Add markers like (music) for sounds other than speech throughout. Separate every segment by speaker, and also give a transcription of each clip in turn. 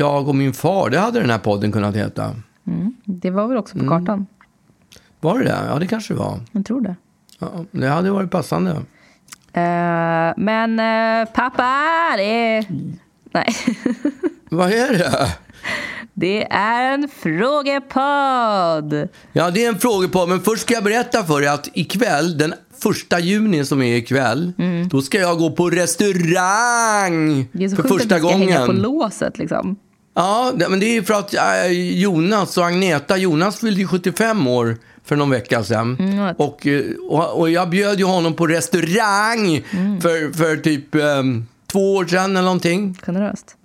Speaker 1: Jag och min far, det hade den här podden kunnat heta.
Speaker 2: Det var väl också
Speaker 1: Mm.
Speaker 2: på kartan?
Speaker 1: Var det det? Ja, det kanske det var.
Speaker 2: Jag tror det.
Speaker 1: Ja, det hade varit passande.
Speaker 2: Eh, men eh, pappa, det är... Nej. (laughs)
Speaker 1: Vad är det?
Speaker 2: Det är en frågepodd.
Speaker 1: Ja, det är en frågepodd, men först ska jag berätta för dig att ikväll, den första juni som är ikväll, då ska jag gå på restaurang
Speaker 2: Mm. Det är så
Speaker 1: för
Speaker 2: sjukt
Speaker 1: första
Speaker 2: att vi ska hänga på
Speaker 1: gången.
Speaker 2: låset liksom.
Speaker 1: Ja, men det är för att äh, Jonas och Agneta, Jonas fyllde ju 75 år för någon vecka sedan.
Speaker 2: Mm,
Speaker 1: och, eh, och, och jag bjöd ju honom på restaurang
Speaker 2: Mm.
Speaker 1: för, för typ ehm, två år sedan eller någonting.
Speaker 2: Generöst.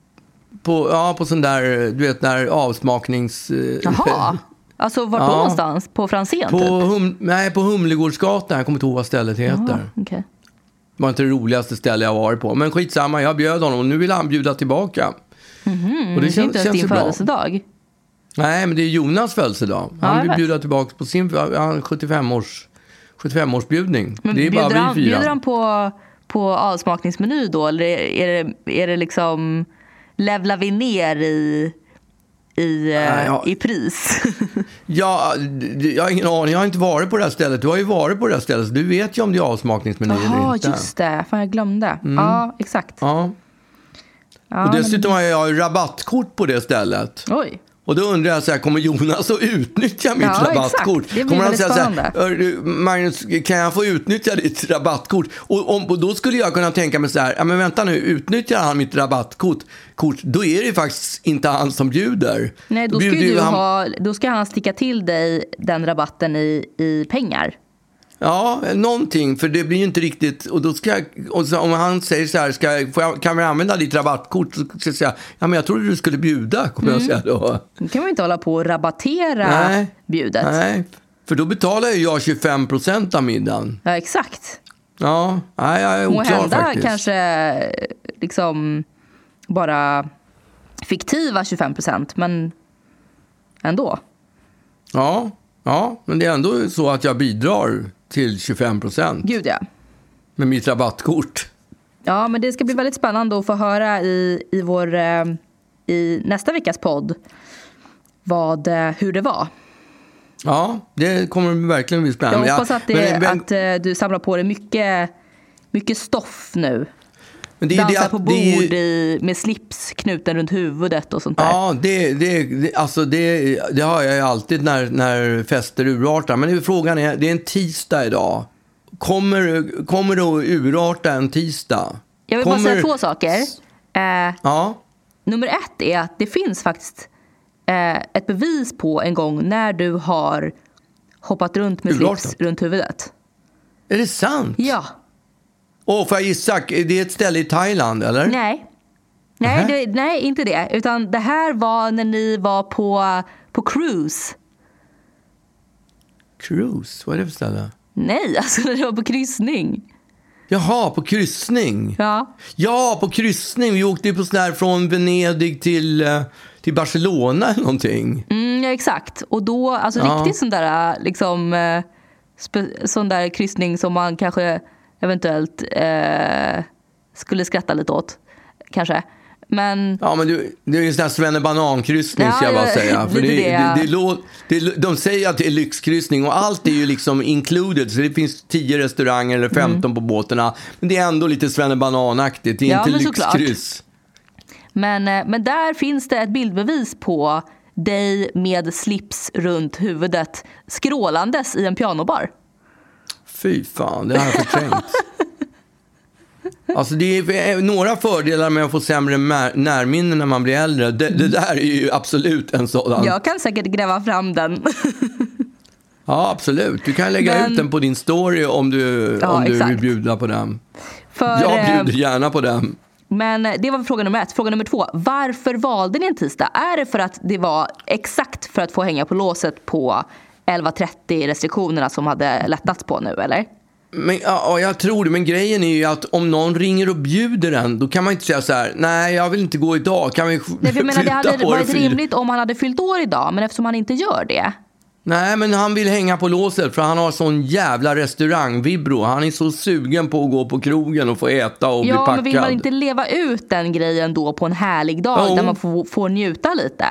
Speaker 1: På, ja, på sån där, du vet, där avsmaknings... eh,
Speaker 2: Jaha. (laughs) Alltså vart då
Speaker 1: Ja.
Speaker 2: någonstans? På Franzén
Speaker 1: På,
Speaker 2: typ?
Speaker 1: hum, nej, på Humlegårdsgatan. Jag kommer inte ihåg vad stället heter.
Speaker 2: Jaha, okej.
Speaker 1: Det var inte det roligaste ställe jag varit på. Men skitsamma, jag bjöd honom och nu vill han bjuda tillbaka. Och det
Speaker 2: Mm, Det är
Speaker 1: känns,
Speaker 2: inte ens din
Speaker 1: bra.
Speaker 2: födelsedag.
Speaker 1: Nej, men det är Jonas födelsedag.
Speaker 2: Ja,
Speaker 1: Han
Speaker 2: jag
Speaker 1: vill bjuda tillbaka på sin han 75-års 75-årsbjudning.
Speaker 2: Men
Speaker 1: det är bara
Speaker 2: bjuder, han,
Speaker 1: vi fyra.
Speaker 2: bjuder han på, på avsmakningsmeny då? Eller är det, är det liksom... Levlar vi ner i, i, eh,
Speaker 1: Nej, ja.
Speaker 2: i pris? (laughs)
Speaker 1: Ja, jag har ingen aning. Jag har inte varit på det här stället. Du har ju varit på det här stället, så du vet ju om det är avsmakningsmeny eller inte. Mm.
Speaker 2: just det. Fan, jag glömde. Ja, exakt.
Speaker 1: Ja.
Speaker 2: Ja,
Speaker 1: Och dessutom har jag rabattkort på det stället.
Speaker 2: oj.
Speaker 1: Och då undrar jag så här, kommer Jonas att utnyttja mitt
Speaker 2: Ja,
Speaker 1: rabattkort? kommer han säga så här,
Speaker 2: spännande.
Speaker 1: "Hör du, Magnus, kan jag få utnyttja ditt rabattkort? Och, om, och då skulle jag kunna tänka mig så här, ja men vänta nu, utnyttjar han mitt rabattkort, kort, då är det ju faktiskt inte han som bjuder.
Speaker 2: Nej, då ska, ju
Speaker 1: ju
Speaker 2: du
Speaker 1: han,
Speaker 2: ha, då ska han sticka till dig den rabatten i, i pengar.
Speaker 1: Ja, någonting, för det blir ju inte riktigt, och då ska jag, och så, om han säger så här, ska jag, kan vi använda ditt rabattkort? Så ska jag säga, ja men jag trodde du skulle bjuda, kommer
Speaker 2: Mm.
Speaker 1: jag säga då.
Speaker 2: Då kan man inte hålla på och rabattera
Speaker 1: Nej.
Speaker 2: bjudet.
Speaker 1: Nej, för då betalar ju jag 25 procent av middagen.
Speaker 2: Ja, exakt.
Speaker 1: Ja, nej, jag är oklar
Speaker 2: Måhända
Speaker 1: faktiskt.
Speaker 2: kanske liksom bara fiktiva 25 procent, men ändå.
Speaker 1: Ja, ja, men det är ändå så att jag bidrar till 25 procent
Speaker 2: Gud ja.
Speaker 1: med mitt rabattkort.
Speaker 2: Ja, men det ska bli väldigt spännande att få höra i, i, vår, eh, i nästa veckas podd vad, eh, hur det var.
Speaker 1: Ja, det kommer verkligen bli spännande.
Speaker 2: Jag hoppas att, det,
Speaker 1: men, men,
Speaker 2: att eh, du samlar på dig mycket, mycket stoff nu.
Speaker 1: Men det
Speaker 2: Dansar
Speaker 1: det
Speaker 2: på bord i, med slips knuten runt huvudet och sånt där.
Speaker 1: Ja, det, det, alltså det, det har jag ju alltid när, när fester urartar. Men frågan är, det är en tisdag idag. Kommer, kommer det att urarta en tisdag?
Speaker 2: Jag vill bara
Speaker 1: kommer,
Speaker 2: säga två saker. Eh,
Speaker 1: Ja,
Speaker 2: nummer ett är att det finns faktiskt eh, ett bevis på en gång när du har hoppat runt med
Speaker 1: Urartat.
Speaker 2: slips runt huvudet.
Speaker 1: är det sant?
Speaker 2: Ja.
Speaker 1: Åh, får jag gissa? Det är ett ställe i Thailand, eller?
Speaker 2: Nej. Nej, det, nej, inte det. Utan det här var när ni var på, på cruise.
Speaker 1: Cruise, vad är det för ställe?
Speaker 2: Nej, (laughs) alltså när ni var på kryssning.
Speaker 1: Jaha, på kryssning.
Speaker 2: Ja.
Speaker 1: Ja, på kryssning. Vi åkte ju på sån här från Venedig till, eh, till Barcelona eller någonting.
Speaker 2: Mm, ja, exakt. Och då, alltså
Speaker 1: Ja.
Speaker 2: riktigt sån där, liksom, eh, sån där kryssning som man kanske eventuellt eh, skulle skratta lite åt. Kanske. Men
Speaker 1: Ja, men du, det är ju en sån här svennebanan-kryssning ska
Speaker 2: Ja,
Speaker 1: jag bara säga. (laughs) För det, det,
Speaker 2: det,
Speaker 1: det, det, de säger att det är lyxkryssning och allt är ju liksom included. Så det finns 10 restauranger eller 15 på båtarna. Men det är ändå lite svennebananaktigt. Det är
Speaker 2: Mm. Ja,
Speaker 1: inte
Speaker 2: såklart.
Speaker 1: lyxkryss.
Speaker 2: Men, eh, men där finns det ett bildbevis på dig med slips runt huvudet skrålandes i en pianobar.
Speaker 1: Fy fan, det har jag förträngt. Alltså det är några fördelar med att få sämre närminnen när man blir äldre. Det, det där är ju absolut en sådan.
Speaker 2: Jag kan säkert gräva fram den. (laughs)
Speaker 1: Ja, absolut. Du kan lägga
Speaker 2: Men-
Speaker 1: ut den på din story om du,
Speaker 2: Ja,
Speaker 1: om du vill bjuda på den.
Speaker 2: För,
Speaker 1: Jag
Speaker 2: eh,
Speaker 1: bjuder gärna på den.
Speaker 2: Men det var fråga nummer ett. Fråga nummer två. Varför valde ni en tisdag? Är det för att det var exakt för att få hänga på låset på 11.30 restriktionerna som hade lättats på nu eller?
Speaker 1: Men, ja, ja, jag tror det. Men grejen är ju att om någon ringer och bjuder en, då kan man inte säga så här, nej, jag vill inte gå idag. Kan vi
Speaker 2: Nej, för menar, det hade varit rimligt om han hade fyllt år idag men eftersom han inte gör det
Speaker 1: Nej, men han vill hänga på låset för han har sån jävla restaurangvibro. Han är så sugen på att gå på krogen och få äta och bli
Speaker 2: Ja,
Speaker 1: packad.
Speaker 2: men vill man inte leva ut den grejen då på en härlig dag
Speaker 1: Jo.
Speaker 2: där man får, får njuta lite?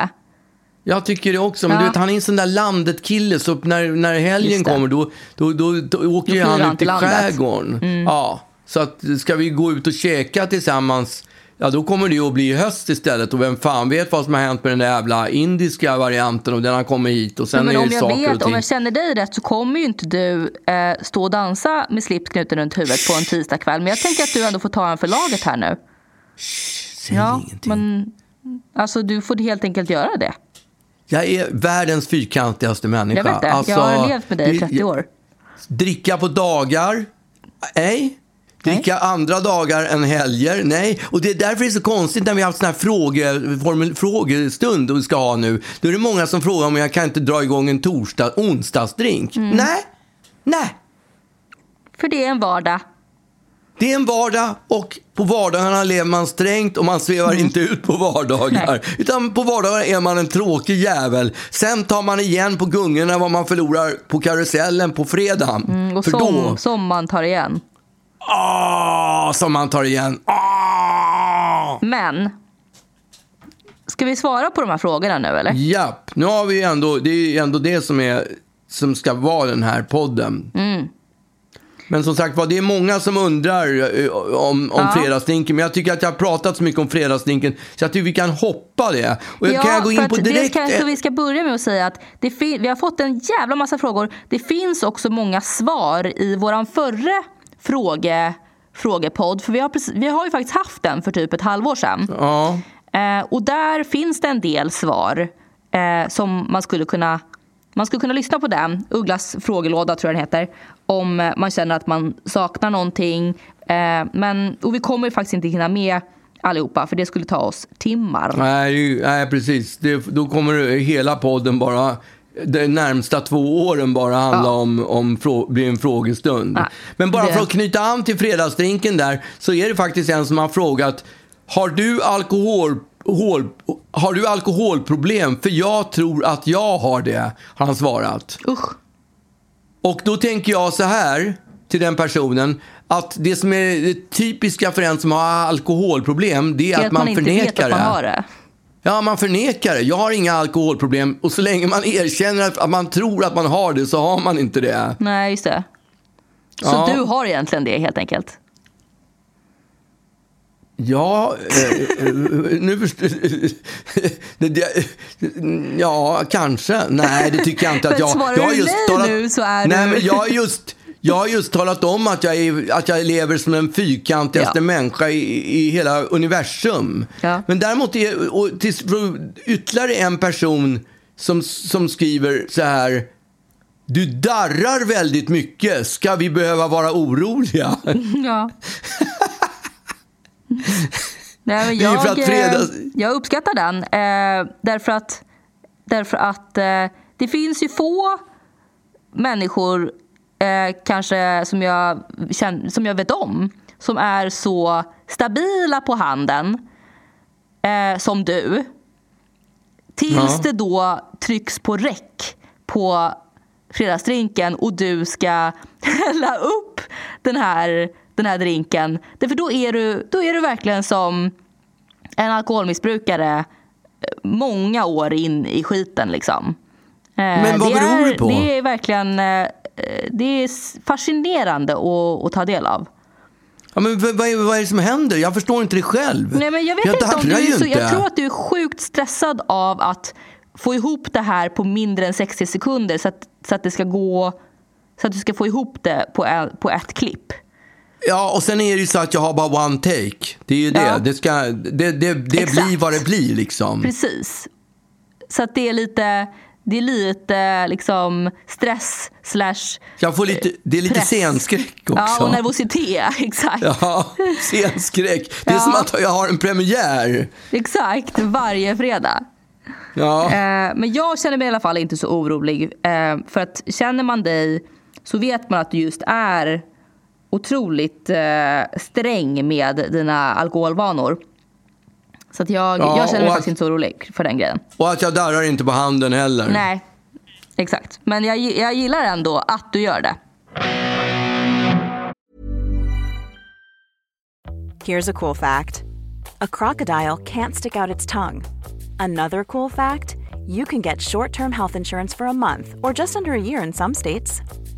Speaker 1: Jag tycker det också. Men
Speaker 2: Ja.
Speaker 1: du vet, han är en sån där landet-kille. Så när, när helgen kommer då, då, då, då åker ju han
Speaker 2: han
Speaker 1: ut i
Speaker 2: landet. Mm.
Speaker 1: skärgården. Ja, så att, ska vi gå ut och käka tillsammans, ja då kommer det ju att bli höst istället. Och vem fan vet vad som har hänt med den där jävla indiska varianten och den har kommit hit. Och sen
Speaker 2: men
Speaker 1: är det saker och
Speaker 2: vet,
Speaker 1: ting.
Speaker 2: om jag känner dig rätt så kommer ju inte du eh, stå och dansa med slips knuten runt huvudet på en tisdagkväll. Men jag tänker att du ändå får ta en för laget här nu.
Speaker 1: Säg
Speaker 2: Ja,
Speaker 1: ingenting.
Speaker 2: men alltså du får helt enkelt göra det.
Speaker 1: Jag är världens fyrkantigaste människa.
Speaker 2: Jag vet det.
Speaker 1: Alltså,
Speaker 2: jag har levt med dig i
Speaker 1: det-
Speaker 2: 30 år.
Speaker 1: Dricka på dagar? Nej. Dricka andra dagar än helger? Nej. Och det är därför det är så konstigt när vi har haft sån här fråge, formel, frågestund och ska ha nu. Då är det många som frågar om jag kan inte dra igång en torsdag, onsdagsdrink.
Speaker 2: Mm.
Speaker 1: Nej. Nej.
Speaker 2: För det är en vardag.
Speaker 1: Det är en vardag och på vardagarna lever man strängt och man svävar inte ut på vardagar.
Speaker 2: Mm. Nej.
Speaker 1: Utan på vardagar är man en tråkig jävel. Sen tar man igen på gungorna vad man förlorar på karusellen på fredagen.
Speaker 2: Mm, Och
Speaker 1: För
Speaker 2: som,
Speaker 1: då,
Speaker 2: som man tar igen.
Speaker 1: ah, som man tar igen. Ah!
Speaker 2: Men. Ska vi svara på de här frågorna nu eller?
Speaker 1: Japp, nu har vi ändå, det är ändå det som, är, som ska vara den här podden.
Speaker 2: Mm.
Speaker 1: Men som sagt var, det är många som undrar eh, om, om
Speaker 2: Ja.
Speaker 1: fredagsdrinken. Men jag tycker att jag har pratat så mycket om fredagsdrinken så jag tycker vi kan hoppa det. Och jag kan jag gå in på
Speaker 2: det
Speaker 1: direkt...
Speaker 2: kanske vi ska börja med att säga att det vi har fått en jävla massa frågor. Det finns också många svar i våran förra fråge, frågepodd. För vi har, precis, vi har ju faktiskt haft den för typ ett halvår sedan.
Speaker 1: Ja,
Speaker 2: Eh, och där finns det en del svar eh, som man skulle kunna man skulle kunna lyssna på den, Ugglas frågelåda tror jag den heter, om eh, man känner att man saknar någonting. Eh, men, och vi kommer faktiskt inte hinna med allihopa för det skulle ta oss timmar.
Speaker 1: nej, nej precis. Det, då kommer hela podden bara de närmsta två åren bara handla
Speaker 2: Ja.
Speaker 1: om, om frå, blir en frågestund.
Speaker 2: Ja,
Speaker 1: Men bara
Speaker 2: det-
Speaker 1: för att knyta an till fredagsdrinken där så är det faktiskt en som har frågat har du alkohol Hål, har du alkoholproblem? För jag tror att jag har det, har han svarat.
Speaker 2: Usch.
Speaker 1: Och då tänker jag så här till den personen att det som är det typiska för en som har alkoholproblem det är
Speaker 2: Det
Speaker 1: att man,
Speaker 2: inte
Speaker 1: förnekar
Speaker 2: vet att man har det.
Speaker 1: Ja, man förnekar det. Jag har inga alkoholproblem och så länge man erkänner att att man tror att man har det så har man inte det.
Speaker 2: Nej, just det. Så
Speaker 1: Ja.
Speaker 2: du har egentligen det helt enkelt?
Speaker 1: Ja, eh, nu Ja, kanske. Nej, det tycker jag inte att jag...
Speaker 2: svarar
Speaker 1: jag har
Speaker 2: du
Speaker 1: just
Speaker 2: nej
Speaker 1: talat,
Speaker 2: nu så är
Speaker 1: nej,
Speaker 2: du-
Speaker 1: men jag har just... Jag har just talat om att jag, är, att jag lever som den fyrkantigaste
Speaker 2: Ja.
Speaker 1: människa i, i hela universum.
Speaker 2: Ja.
Speaker 1: Men däremot är och till, ytterligare en person som, som skriver så här. Du darrar väldigt mycket. Ska vi behöva vara oroliga?
Speaker 2: Ja. (laughs) (laughs) Nej, jag,
Speaker 1: för att fredags-
Speaker 2: eh, jag uppskattar den. Eh, därför att, därför att eh, det finns ju få människor eh, kanske som jag, känn, som jag vet om som är så stabila på handen eh, som du. Tills
Speaker 1: Ja.
Speaker 2: det då trycks på räck på fredagsdrinken och du ska (laughs) hälla upp den här, den här drinken. Därför då är, du, då är du verkligen som en alkoholmissbrukare eh, många år in i skiten. Liksom. Eh,
Speaker 1: Men vad
Speaker 2: det
Speaker 1: beror
Speaker 2: är,
Speaker 1: det på?
Speaker 2: Det är verkligen eh, det är fascinerande att, att ta del av.
Speaker 1: Ja, men vad, vad, är, det som händer? Jag förstår inte det själv.
Speaker 2: Nej, men jag vet
Speaker 1: jag
Speaker 2: inte om du så,
Speaker 1: inte.
Speaker 2: Jag tror att du är sjukt stressad av att få ihop det här på mindre än 60 sekunder så att, så att det ska gå så att du ska få ihop det på, en, på ett klipp.
Speaker 1: Ja, och sen är det ju så att jag har bara one take. Det är ju det.
Speaker 2: Ja.
Speaker 1: Det, ska, det, det, det
Speaker 2: Exakt.
Speaker 1: blir vad det blir liksom.
Speaker 2: Precis. Så att det är lite, det är lite liksom stress slash
Speaker 1: Jag får lite, det är lite
Speaker 2: press.
Speaker 1: scenskräck också.
Speaker 2: Ja, och nervositet. (laughs) Exakt.
Speaker 1: Ja, scenskräck. Det är
Speaker 2: Ja.
Speaker 1: som att jag har en premiär.
Speaker 2: Exakt, varje fredag.
Speaker 1: Ja.
Speaker 2: Eh, men jag känner mig i alla fall inte så orolig. Eh, för att känner man dig så vet man att du just är otroligt eh, sträng med dina alkoholvanor. Så att jag,
Speaker 1: Ja,
Speaker 2: jag känner mig faktiskt
Speaker 1: att-
Speaker 2: inte så orolig för den grejen.
Speaker 1: Och att jag darrar inte på handen heller.
Speaker 2: Nej, Exakt. Men jag, jag gillar ändå att du gör det.
Speaker 3: Here's a cool fact. A crocodile can't stick out its tongue. Another cool fact, you can get short-term health insurance for a month or just under a year in some states.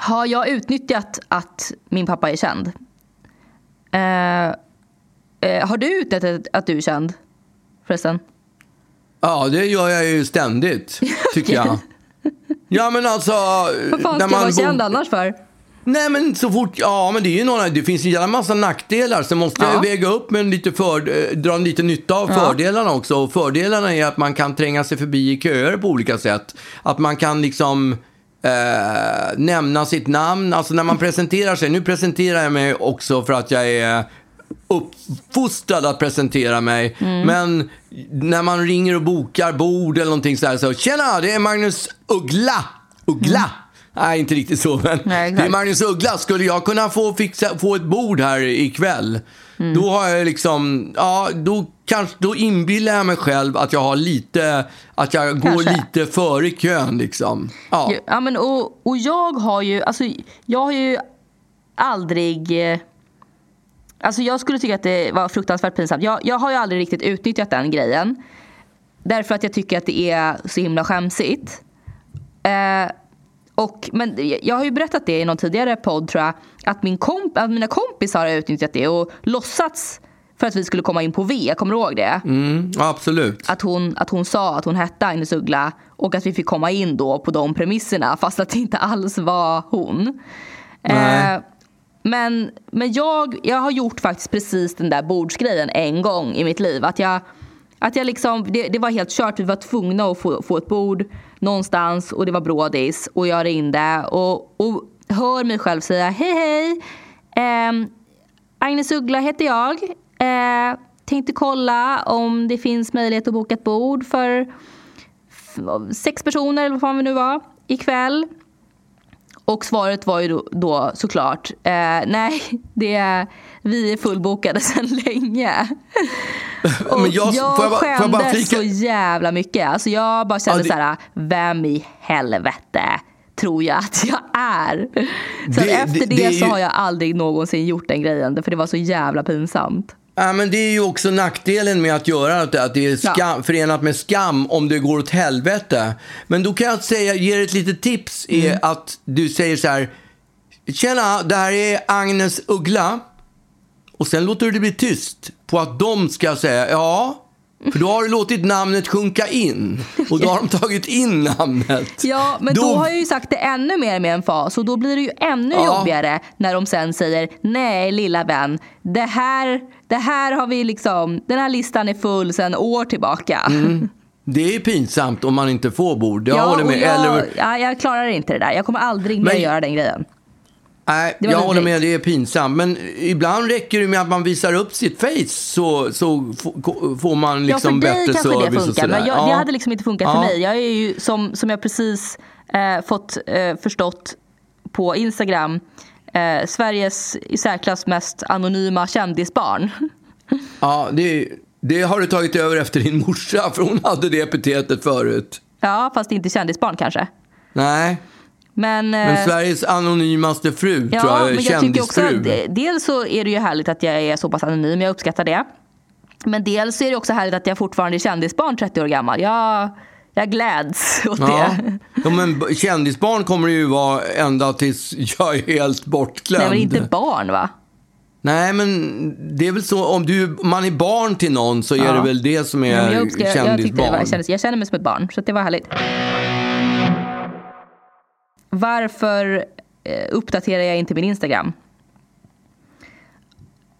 Speaker 2: Har jag utnyttjat att min pappa är känd? Eh, eh, har du utnyttjat att du är känd? Förresten.
Speaker 1: Ja, det gör jag ju ständigt, (laughs) tycker jag. Ja, men alltså...
Speaker 2: Vad fan ska jag vara känd annars för?
Speaker 1: Nej men så fort, ja men det är ju några, det finns ju en massa nackdelar. Så måste
Speaker 2: Ja.
Speaker 1: jag väga upp med lite för, eh, dra lite nytta av
Speaker 2: Ja.
Speaker 1: fördelarna också. Och fördelarna är att man kan tränga sig förbi i köer på olika sätt. Att man kan liksom eh, nämna sitt namn. Alltså när man (laughs) presenterar sig, nu presenterar jag mig också för att jag är uppfostrad att presentera mig.
Speaker 2: Mm.
Speaker 1: Men när man ringer och bokar bord eller någonting så här så, tjena, det är Magnus Uggla. Uggla. Nej, inte riktigt så, men
Speaker 2: Mm. Nej,
Speaker 1: det är Magnus Uggla. Skulle jag kunna få, fixa, få ett bord här ikväll,
Speaker 2: Mm.
Speaker 1: då har jag liksom, ja, då, kanske, då inbillar jag mig själv att jag har lite, att jag går
Speaker 2: Kanske.
Speaker 1: lite före kön liksom. Ja.
Speaker 2: Ja, men och, och jag har ju, alltså jag har ju aldrig... eh, Alltså jag skulle tycka att det var fruktansvärt pinsamt. Jag, jag har ju aldrig riktigt utnyttjat den grejen. Därför att jag tycker att det är så himla skämsigt. Eh, och, men jag har ju berättat det i någon tidigare podd tror jag. Att, min komp- att mina kompisar har utnyttjat det och låtsats för att vi skulle komma in på V. Kommer du ihåg det?
Speaker 1: Mm, absolut.
Speaker 2: att hon, att hon sa att hon hette Agnes Uggla och att vi fick komma in då på de premisserna fast att det inte alls var hon.
Speaker 1: Nej.
Speaker 2: Eh, men men jag, jag har gjort faktiskt precis den där bordsgrejen en gång i mitt liv. Att jag, att jag liksom, det, det var helt kört, vi var tvungna att få, få ett bord någonstans och det var brådis och jag ringde och, och hör mig själv säga hej hej. Ehm, Agnes Uggla heter jag. Eh, tänkte kolla om det finns möjlighet att boka ett bord för sex personer eller vad fan vi nu var ikväll. Och svaret var ju då, då såklart eh, nej, (laughs) det är, vi är fullbokade sedan (laughs) länge. (laughs) Och
Speaker 1: Men jag-
Speaker 2: jag,
Speaker 1: får jag bara- får jag bara
Speaker 2: skämdes
Speaker 1: flika-
Speaker 2: så jävla mycket. Alltså jag bara kände
Speaker 1: Ja, det-
Speaker 2: så här, vem i helvete tror jag att jag är? Så
Speaker 1: Det-
Speaker 2: efter
Speaker 1: det-
Speaker 2: det, så har jag aldrig någonsin gjort den grejen. För det var så jävla pinsamt.
Speaker 1: Ja, men det är ju också nackdelen med att göra det, att det är skam,
Speaker 2: Ja.
Speaker 1: förenat med skam om det går åt helvete. Men då kan jag säga, ge er ett litet tips, är
Speaker 2: Mm.
Speaker 1: att du säger så här, tjena, det här är Agnes Uggla. Och sen låter du det bli tyst på att de ska säga ja. För då har du låtit namnet sjunka in. Och då har de tagit in namnet.
Speaker 2: Ja, men då, har jag ju sagt det ännu mer med en fas och då blir det ju ännu
Speaker 1: Ja.
Speaker 2: jobbigare när de sen säger nej lilla vän, det här, det här har vi liksom, den här listan är full sedan år tillbaka.
Speaker 1: Det är pinsamt om man inte får bord. Jag
Speaker 2: Ja,
Speaker 1: håller med.
Speaker 2: jag,
Speaker 1: Eller,
Speaker 2: ja, jag klarar inte det där. Jag kommer aldrig mer
Speaker 1: Men-
Speaker 2: göra den grejen.
Speaker 1: Nej, jag håller med, det är pinsamt. Men ibland räcker det med att man visar upp sitt face så, så får man liksom
Speaker 2: ja, för dig
Speaker 1: bättre
Speaker 2: kanske
Speaker 1: service
Speaker 2: det funkar, men jag,
Speaker 1: ja.
Speaker 2: det hade liksom inte funkat
Speaker 1: Ja.
Speaker 2: för mig. Jag är ju, som, som jag precis eh, fått eh, förstått på Instagram, eh, Sveriges i särklass mest anonyma kändisbarn. (laughs)
Speaker 1: Ja, det, det har du tagit över efter din morsa, för hon hade det epitetet förut.
Speaker 2: Ja, fast inte kändisbarn kanske.
Speaker 1: Nej,
Speaker 2: Men,
Speaker 1: men
Speaker 2: eh,
Speaker 1: Sveriges anonymaste fru,
Speaker 2: ja,
Speaker 1: tror jag,
Speaker 2: men jag tycker också
Speaker 1: kändisfru.
Speaker 2: att, dels så är det ju härligt att jag är så pass anonym, jag uppskattar det. Men dels är det också härligt att jag fortfarande är kändisbarn 30 år gammal. Jag, jag gläds åt
Speaker 1: Ja.
Speaker 2: det.
Speaker 1: ja, men kändisbarn kommer det ju vara ända tills jag är helt bortglömd.
Speaker 2: Nej men inte barn va?
Speaker 1: Nej, men det är väl så om du, man är barn till någon så är
Speaker 2: Ja.
Speaker 1: det väl det som
Speaker 2: Ja, men
Speaker 1: är
Speaker 2: jag, uppskattar, jag,
Speaker 1: kändisbarn.
Speaker 2: var, kändes, jag känner mig som ett barn, så det var härligt. Varför eh, uppdaterar jag inte min Instagram?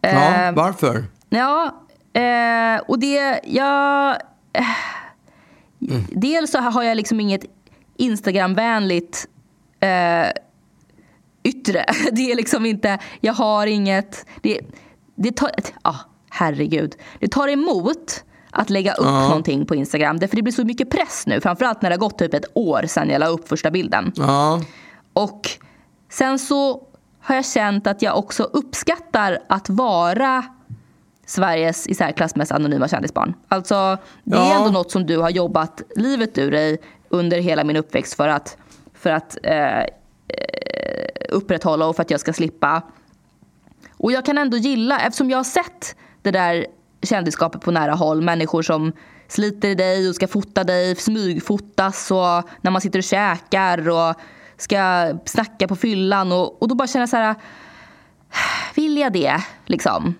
Speaker 1: ja,
Speaker 2: Eh,
Speaker 1: varför?
Speaker 2: Ja, eh, och det... Jag, eh, Dels så har jag liksom inget Instagramvänligt eh, yttre. (laughs) Det är liksom inte... Jag har inget... Det, det tar... Ah, herregud. Det tar emot att lägga upp någonting på Instagram. Därför det blir så mycket press nu. Framförallt när det har gått typ ett år sedan jag la upp första bilden.
Speaker 1: Ja,
Speaker 2: Och sen så har jag känt att jag också uppskattar att vara Sveriges i särklass mest anonyma kändisbarn. Alltså, det är
Speaker 1: Ja.
Speaker 2: ändå något som du har jobbat livet ur dig under hela min uppväxt för att, för att eh, eh, upprätthålla och för att jag ska slippa. Och jag kan ändå gilla, eftersom jag har sett det där kändisskapet på nära håll, människor som sliter i dig och ska fota dig, smygfotas och när man sitter och käkar och ska snacka på fyllan och, och då bara känna så här, vill jag det liksom?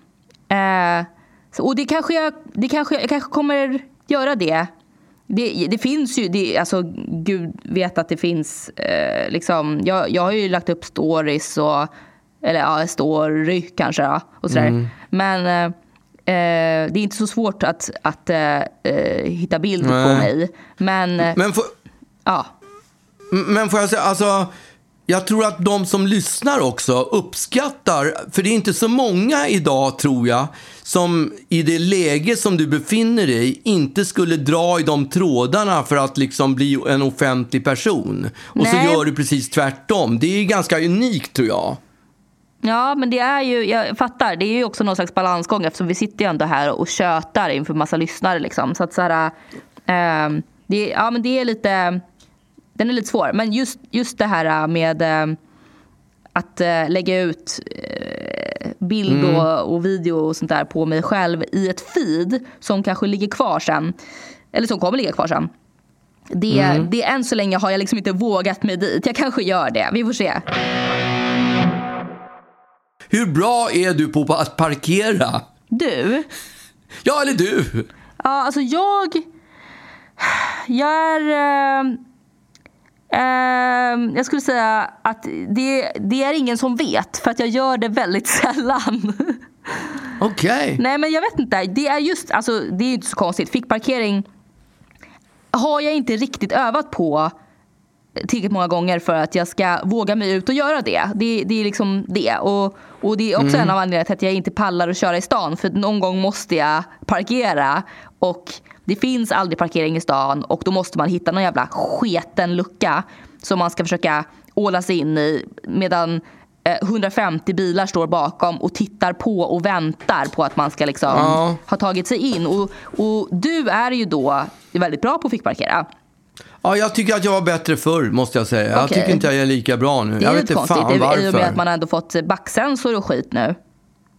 Speaker 2: Eh, så, och det kanske jag, det kanske, jag kanske kommer göra det. Det, det finns ju, det, alltså gud vet att det finns, eh, liksom, jag, jag har ju lagt upp stories och, eller ja, story kanske då, och sådär. Men eh, eh, det är inte så svårt att, att eh, eh, hitta bild på mig. Men, eh,
Speaker 1: men
Speaker 2: ja.
Speaker 1: Men får jag säga, alltså, jag tror att de som lyssnar också uppskattar, för det är inte så många idag tror jag, som i det läge som du befinner dig i inte skulle dra i de trådarna för att liksom bli en offentlig person. Och så
Speaker 2: Nej.
Speaker 1: gör du precis tvärtom. Det är ganska unikt tror jag.
Speaker 2: Ja, men det är ju, jag fattar, det är ju också någon slags balansgång eftersom vi sitter ju ändå här och tjötar inför massa lyssnare liksom. Så att så här, ehm, det, ja men det är lite, den är lite svår. Men just, just det här med eh, att eh, lägga ut eh, bild och, och video och sånt där på mig själv i ett feed som kanske ligger kvar sen. Eller som kommer ligga kvar sen. Det, det än så länge har jag liksom inte vågat mig dit. Jag kanske gör det. Vi får se.
Speaker 1: Hur bra är du på att parkera?
Speaker 2: Du?
Speaker 1: Ja, eller du?
Speaker 2: Ja, alltså jag... Jag är... Eh, eh, jag skulle säga att det, det är ingen som vet för att jag gör det väldigt (laughs) sällan.
Speaker 1: Okej.
Speaker 2: Nej men jag vet inte. Det är just, alltså det är ju inte så konstigt. Fickparkering har jag inte riktigt övat på tillräckligt många gånger för att jag ska våga mig ut och göra det. Det, det är liksom det. Och, och det är också en av anledningarna till att jag inte pallar att köra i stan. För någon gång måste jag parkera. Och det finns aldrig parkering i stan. Och då måste man hitta någon jävla sketen lucka. Som man ska försöka åla sig in i. Medan eh, 150 bilar står bakom och tittar på och väntar på att man ska liksom
Speaker 1: Ja.
Speaker 2: ha tagit sig in. Och, och du är ju då väldigt bra på att fickparkera.
Speaker 1: Ja, jag tycker att jag var bättre förr, måste jag säga. Jag
Speaker 2: Okej.
Speaker 1: tycker inte jag är lika bra nu.
Speaker 2: Det
Speaker 1: jag
Speaker 2: är
Speaker 1: vet
Speaker 2: lite
Speaker 1: inte fan varför.
Speaker 2: i och med att man ändå fått backsensor och skit nu.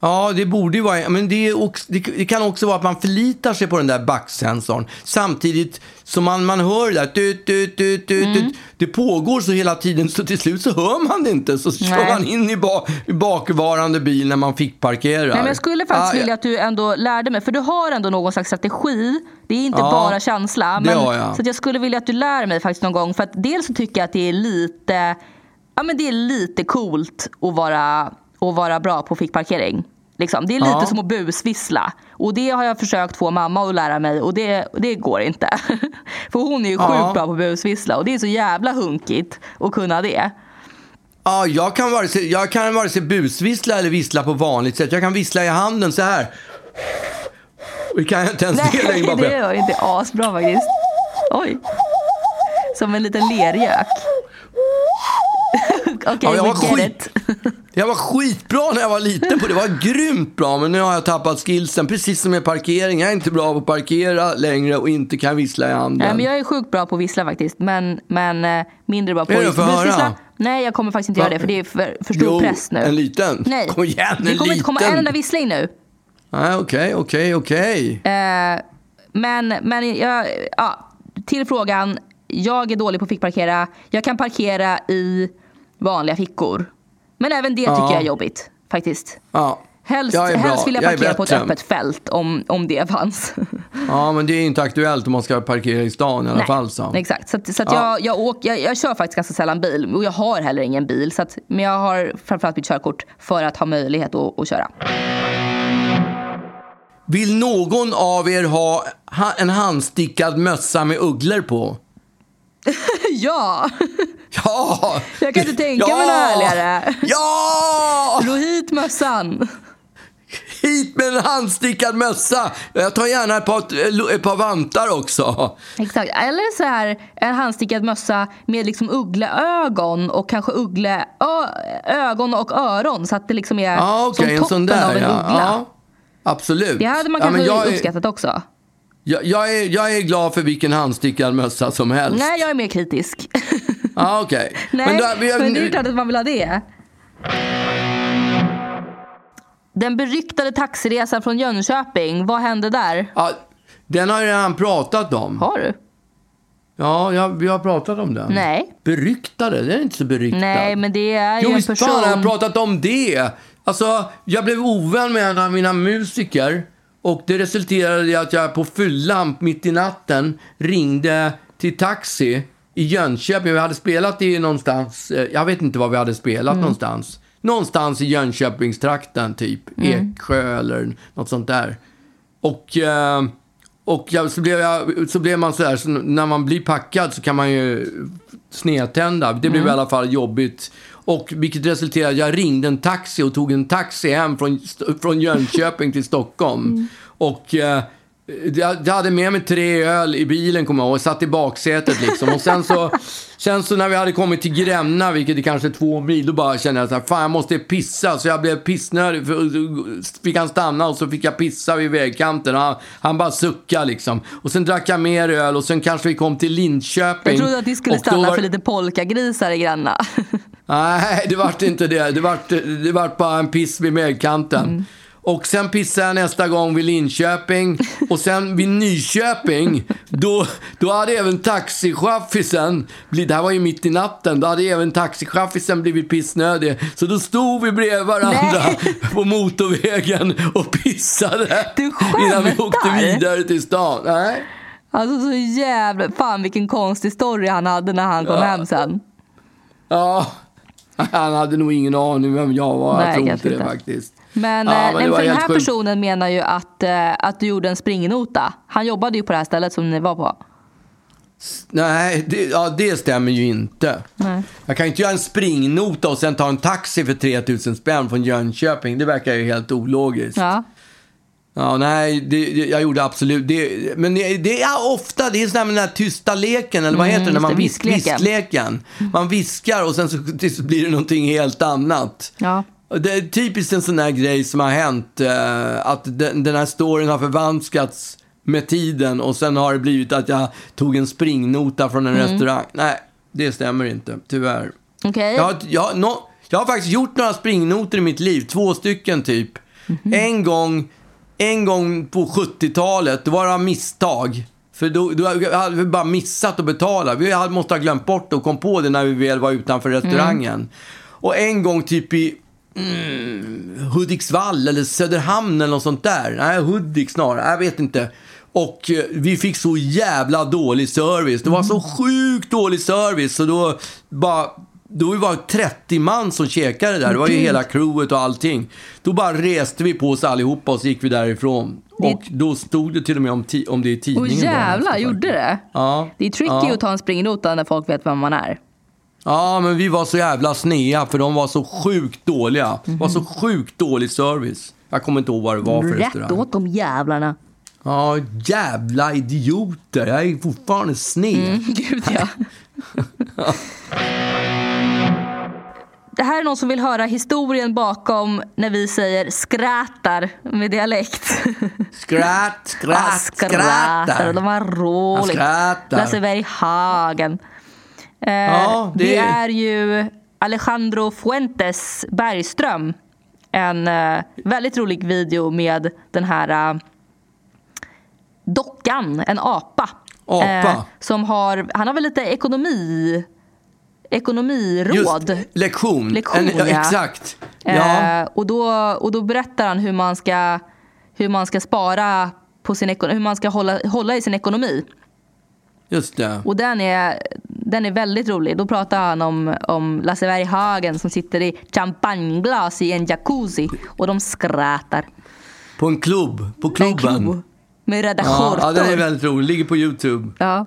Speaker 1: Ja, det borde ju vara... Men det, också, det, det kan också vara att man förlitar sig på den där backsensorn. Samtidigt som man, man hör det där... Tut, tut, tut, tut,
Speaker 2: Mm.
Speaker 1: tut. Det pågår så hela tiden så till slut så hör man det inte. Så kör
Speaker 2: Nej.
Speaker 1: man in i, ba, i bakvarande bil när man fick parkera.
Speaker 2: Nej, men jag skulle faktiskt
Speaker 1: ja,
Speaker 2: vilja att du ändå lärde mig, för du har ändå någon slags strategi. Det är inte
Speaker 1: Ja,
Speaker 2: bara känsla. Men,
Speaker 1: jag.
Speaker 2: Så jag skulle vilja att du lär mig faktiskt någon gång. För att dels så tycker jag att det är lite, ja, men det är lite coolt att vara, att vara bra på fickparkering. Liksom. Det är lite
Speaker 1: Ja.
Speaker 2: som att busvissla. Och det har jag försökt få mamma att lära mig och det, det går inte. (laughs) för hon är ju
Speaker 1: Ja.
Speaker 2: sjukt bra på busvissla och det är så jävla hunkigt att kunna det.
Speaker 1: Ja, jag kan, vare sig, jag kan vare sig busvissla eller vissla på vanligt sätt. Jag kan vissla i handen så här. Det kan inte ens det längre.
Speaker 2: Nej, det gör inte asbra faktiskt. Oj. Som en liten lergök. Okej,
Speaker 1: Ja, jag var skit-
Speaker 2: it. (laughs)
Speaker 1: Jag var skitbra när jag var liten på det. Det var grymt bra. Men nu har jag tappat skillsen. Precis som med parkering. Jag är inte bra på att parkera längre och inte kan vissla i handen.
Speaker 2: Nej, men jag är sjukt bra på att vissla faktiskt. Men, men eh, mindre bra på att busvissla. Nej, jag kommer faktiskt inte göra
Speaker 1: Va?
Speaker 2: det för det är för, för stor
Speaker 1: Jo,
Speaker 2: press nu.
Speaker 1: en liten.
Speaker 2: Nej,
Speaker 1: Kom igen, en
Speaker 2: det kommer inte komma
Speaker 1: liten.
Speaker 2: en enda vissling nu.
Speaker 1: Nej, okej, okej, okej.
Speaker 2: Eh, men men jag, ja, till frågan. Jag är dålig på att fickparkera. Jag kan parkera i vanliga fickor. Men även det tycker
Speaker 1: Ja.
Speaker 2: jag är jobbigt faktiskt.
Speaker 1: Ja.
Speaker 2: Helst,
Speaker 1: Jag
Speaker 2: helst vill jag
Speaker 1: Jag
Speaker 2: parkera på ett öppet fält om, om det fanns. (laughs)
Speaker 1: Ja, men det är inte aktuellt om man ska parkera i stan i alla fall. Så.
Speaker 2: Exakt, så, att, så att
Speaker 1: Ja.
Speaker 2: jag, jag, åker, jag, jag kör faktiskt ganska sällan bil och jag har heller ingen bil. Så att, men jag har framförallt mitt körkort för att ha möjlighet att, att köra.
Speaker 1: Vill någon av er ha- en handstickad mössa med ugglor på? (laughs)
Speaker 2: ja!
Speaker 1: Ja!
Speaker 2: Jag kan inte tänka mig något härligare.
Speaker 1: Ja!
Speaker 2: Slå hit mössan!
Speaker 1: Hit med en handstickad mössa! Jag tar gärna ett par, ett par vantar också.
Speaker 2: Exakt. Eller så här, en handstickad mössa med liksom uggleögon och kanske uggle, ögon och öron så att det liksom är
Speaker 1: Ja, okej,
Speaker 2: som
Speaker 1: en
Speaker 2: toppen
Speaker 1: sån där.
Speaker 2: av en
Speaker 1: ja.
Speaker 2: uggla.
Speaker 1: Ja, absolut.
Speaker 2: Det hade man
Speaker 1: ja,
Speaker 2: kanske
Speaker 1: men jag,
Speaker 2: uppskattat också.
Speaker 1: Jag, jag, är, jag är glad för vilken handstickad mössa som helst.
Speaker 2: Nej, jag är mer kritisk.
Speaker 1: Ja, (laughs) okej. (laughs)
Speaker 2: Nej, men,
Speaker 1: då- vi-
Speaker 2: det är klart att man vill ha det. Den beryktade taxiresan från Jönköping, vad hände där?
Speaker 1: Ja, den har jag redan pratat om.
Speaker 2: Har du?
Speaker 1: Ja, jag, vi har pratat om den.
Speaker 2: Nej.
Speaker 1: Beryktade? Den är inte så beryktad.
Speaker 2: Nej, men det är ju
Speaker 1: Jo,
Speaker 2: en
Speaker 1: visst
Speaker 2: person.
Speaker 1: fan har jag pratat om det. Alltså, jag blev ovän med en av mina musiker. Och det resulterade i att jag på fyllan mitt i natten ringde till taxi i Jönköping. Vi hade spelat i någonstans, eh, jag vet inte var vi hade spelat
Speaker 2: Mm.
Speaker 1: någonstans. Någonstans i Jönköpingstrakten typ.
Speaker 2: Mm.
Speaker 1: Eksjö eller något sånt där. Och, eh, och så, blev jag, så blev man så här, så när man blir packad så kan man ju snedtända. Det blev i alla fall jobbigt. Och vilket resulterade jag ringde en taxi och tog en taxi hem från, från Jönköping till Stockholm. Och eh, jag, hade med mig tre öl i bilen kommer jag ihåg, och satt i baksätet liksom. Och sen så, (laughs) sen så när vi hade kommit till Gränna, vilket är kanske två mil, då bara kände jag så här, fan jag måste pissa. Så jag blev pissnödig, fick han stanna och så fick jag pissa vid vägkanten. Och han, han bara suckade liksom. Och sen drack jag mer öl och sen kanske vi kom till Linköping.
Speaker 2: Jag trodde att ni skulle stanna
Speaker 1: var-
Speaker 2: för lite polkagrisar i Gränna. (laughs)
Speaker 1: Nej, det vart inte det. Det vart, det vart bara en piss vid vägkanten.
Speaker 2: Mm.
Speaker 1: Och sen pissade jag nästa gång vid Linköping. Och sen vid Nyköping, då, då hade även taxichaffisen, det här var ju mitt i natten, då hade även taxichaffisen blivit pissnödig. Så då stod vi bredvid varandra på motorvägen och pissade.
Speaker 2: Du
Speaker 1: Innan vi åkte vidare till stan. Nej.
Speaker 2: Alltså så jävla... Fan vilken konstig story han hade när han kom hem sen.
Speaker 1: Ja, (laughs) han hade nog ingen aning vem jag var.
Speaker 2: Nej,
Speaker 1: jag tror inte det
Speaker 2: inte.
Speaker 1: faktiskt.
Speaker 2: Men,
Speaker 1: Ja,
Speaker 2: eh,
Speaker 1: men
Speaker 2: nej, för den här
Speaker 1: sjukt.
Speaker 2: personen menar ju att, eh, att du gjorde en springnota. Han jobbade ju på det här stället som ni var på.
Speaker 1: Nej, det, ja, det stämmer ju inte.
Speaker 2: Nej.
Speaker 1: Jag kan inte göra en springnota och sen ta en taxi för 3000 spänn från Jönköping. Det verkar ju helt ologiskt. Ja,
Speaker 2: Ja.
Speaker 1: nej, det, jag gjorde absolut det. Men det, det är ofta, det är sådär med den här tysta leken, eller vad heter det, när
Speaker 2: Mm,
Speaker 1: man
Speaker 2: viskleken.
Speaker 1: viskleken. Man viskar och sen så, så blir det någonting helt annat.
Speaker 2: Ja.
Speaker 1: Det är typiskt en sån här grej som har hänt, eh, att den, den här storyn har förvanskats med tiden och sen har det blivit att jag tog en springnota från en restaurang. Nej, det stämmer inte, tyvärr.
Speaker 2: Okej.
Speaker 1: Jag, har- jag, nå- jag har faktiskt gjort några springnoter i mitt liv, två stycken typ. En gång, en gång på 70-talet, då var det misstag. För då, då hade vi bara missat att betala. Vi hade, måste ha glömt bort det och kom på det när vi väl var utanför restaurangen. Och en gång typ i mm, Hudiksvall eller Söderhamn eller något sånt där. Nej, Hudik snarare. Jag vet inte. Och eh, vi fick så jävla dålig service. Det var så sjukt dålig service. Så då bara... Då var det 30 man som käkade där. Det var ju hela crewet och allting. Då bara reste vi på oss allihopa och så gick vi därifrån.
Speaker 2: Det-
Speaker 1: Och då stod det till och med om, ti- om det i tidningen. Dagen
Speaker 2: jävlar, gjorde det?
Speaker 1: Ja.
Speaker 2: Det är tricky
Speaker 1: Ja.
Speaker 2: att ta en springnota när folk vet vem man är.
Speaker 1: Ja, men vi var så jävla snea för de var så sjukt dåliga. Det var så sjukt dålig service. Jag kommer inte ihåg vad det var för
Speaker 2: Rätt
Speaker 1: restaurang.
Speaker 2: åt de jävlarna.
Speaker 1: Ja, jävla idioter. Jag är fortfarande sned.
Speaker 2: Gud ja. (laughs) Det här är någon som vill höra historien bakom när vi säger skrätar med dialekt.
Speaker 1: Skratt, (laughs) skratt,
Speaker 2: skrattar.
Speaker 1: skrattar.
Speaker 2: De var roligt.
Speaker 1: skrattar.
Speaker 2: Lasse Berghagen. Eh,
Speaker 1: Ja,
Speaker 2: det...
Speaker 1: det-
Speaker 2: är ju Alejandro Fuentes Bergström. En eh, väldigt rolig video med den här eh, dockan, en apa. Eh,
Speaker 1: Apa.
Speaker 2: som har, han har väl lite ekonomi ekonomiråd.
Speaker 1: Just, lektion.
Speaker 2: Lektion,
Speaker 1: en, ja. Exakt. Ja.
Speaker 2: Eh, och, då, och då berättar han hur man ska, hur man ska spara på sin hur man ska hålla, hålla i sin ekonomi.
Speaker 1: Just det.
Speaker 2: Och den är, den är väldigt rolig. Då pratar han om, om Lasse Berghagen som sitter i champagneglas i en jacuzzi och de skrattar.
Speaker 1: På en klubb. På
Speaker 2: En
Speaker 1: klubben.
Speaker 2: klubb med röda
Speaker 1: Ja,
Speaker 2: skjortor.
Speaker 1: ja, den är väldigt rolig. Ligger på YouTube.
Speaker 2: Ja,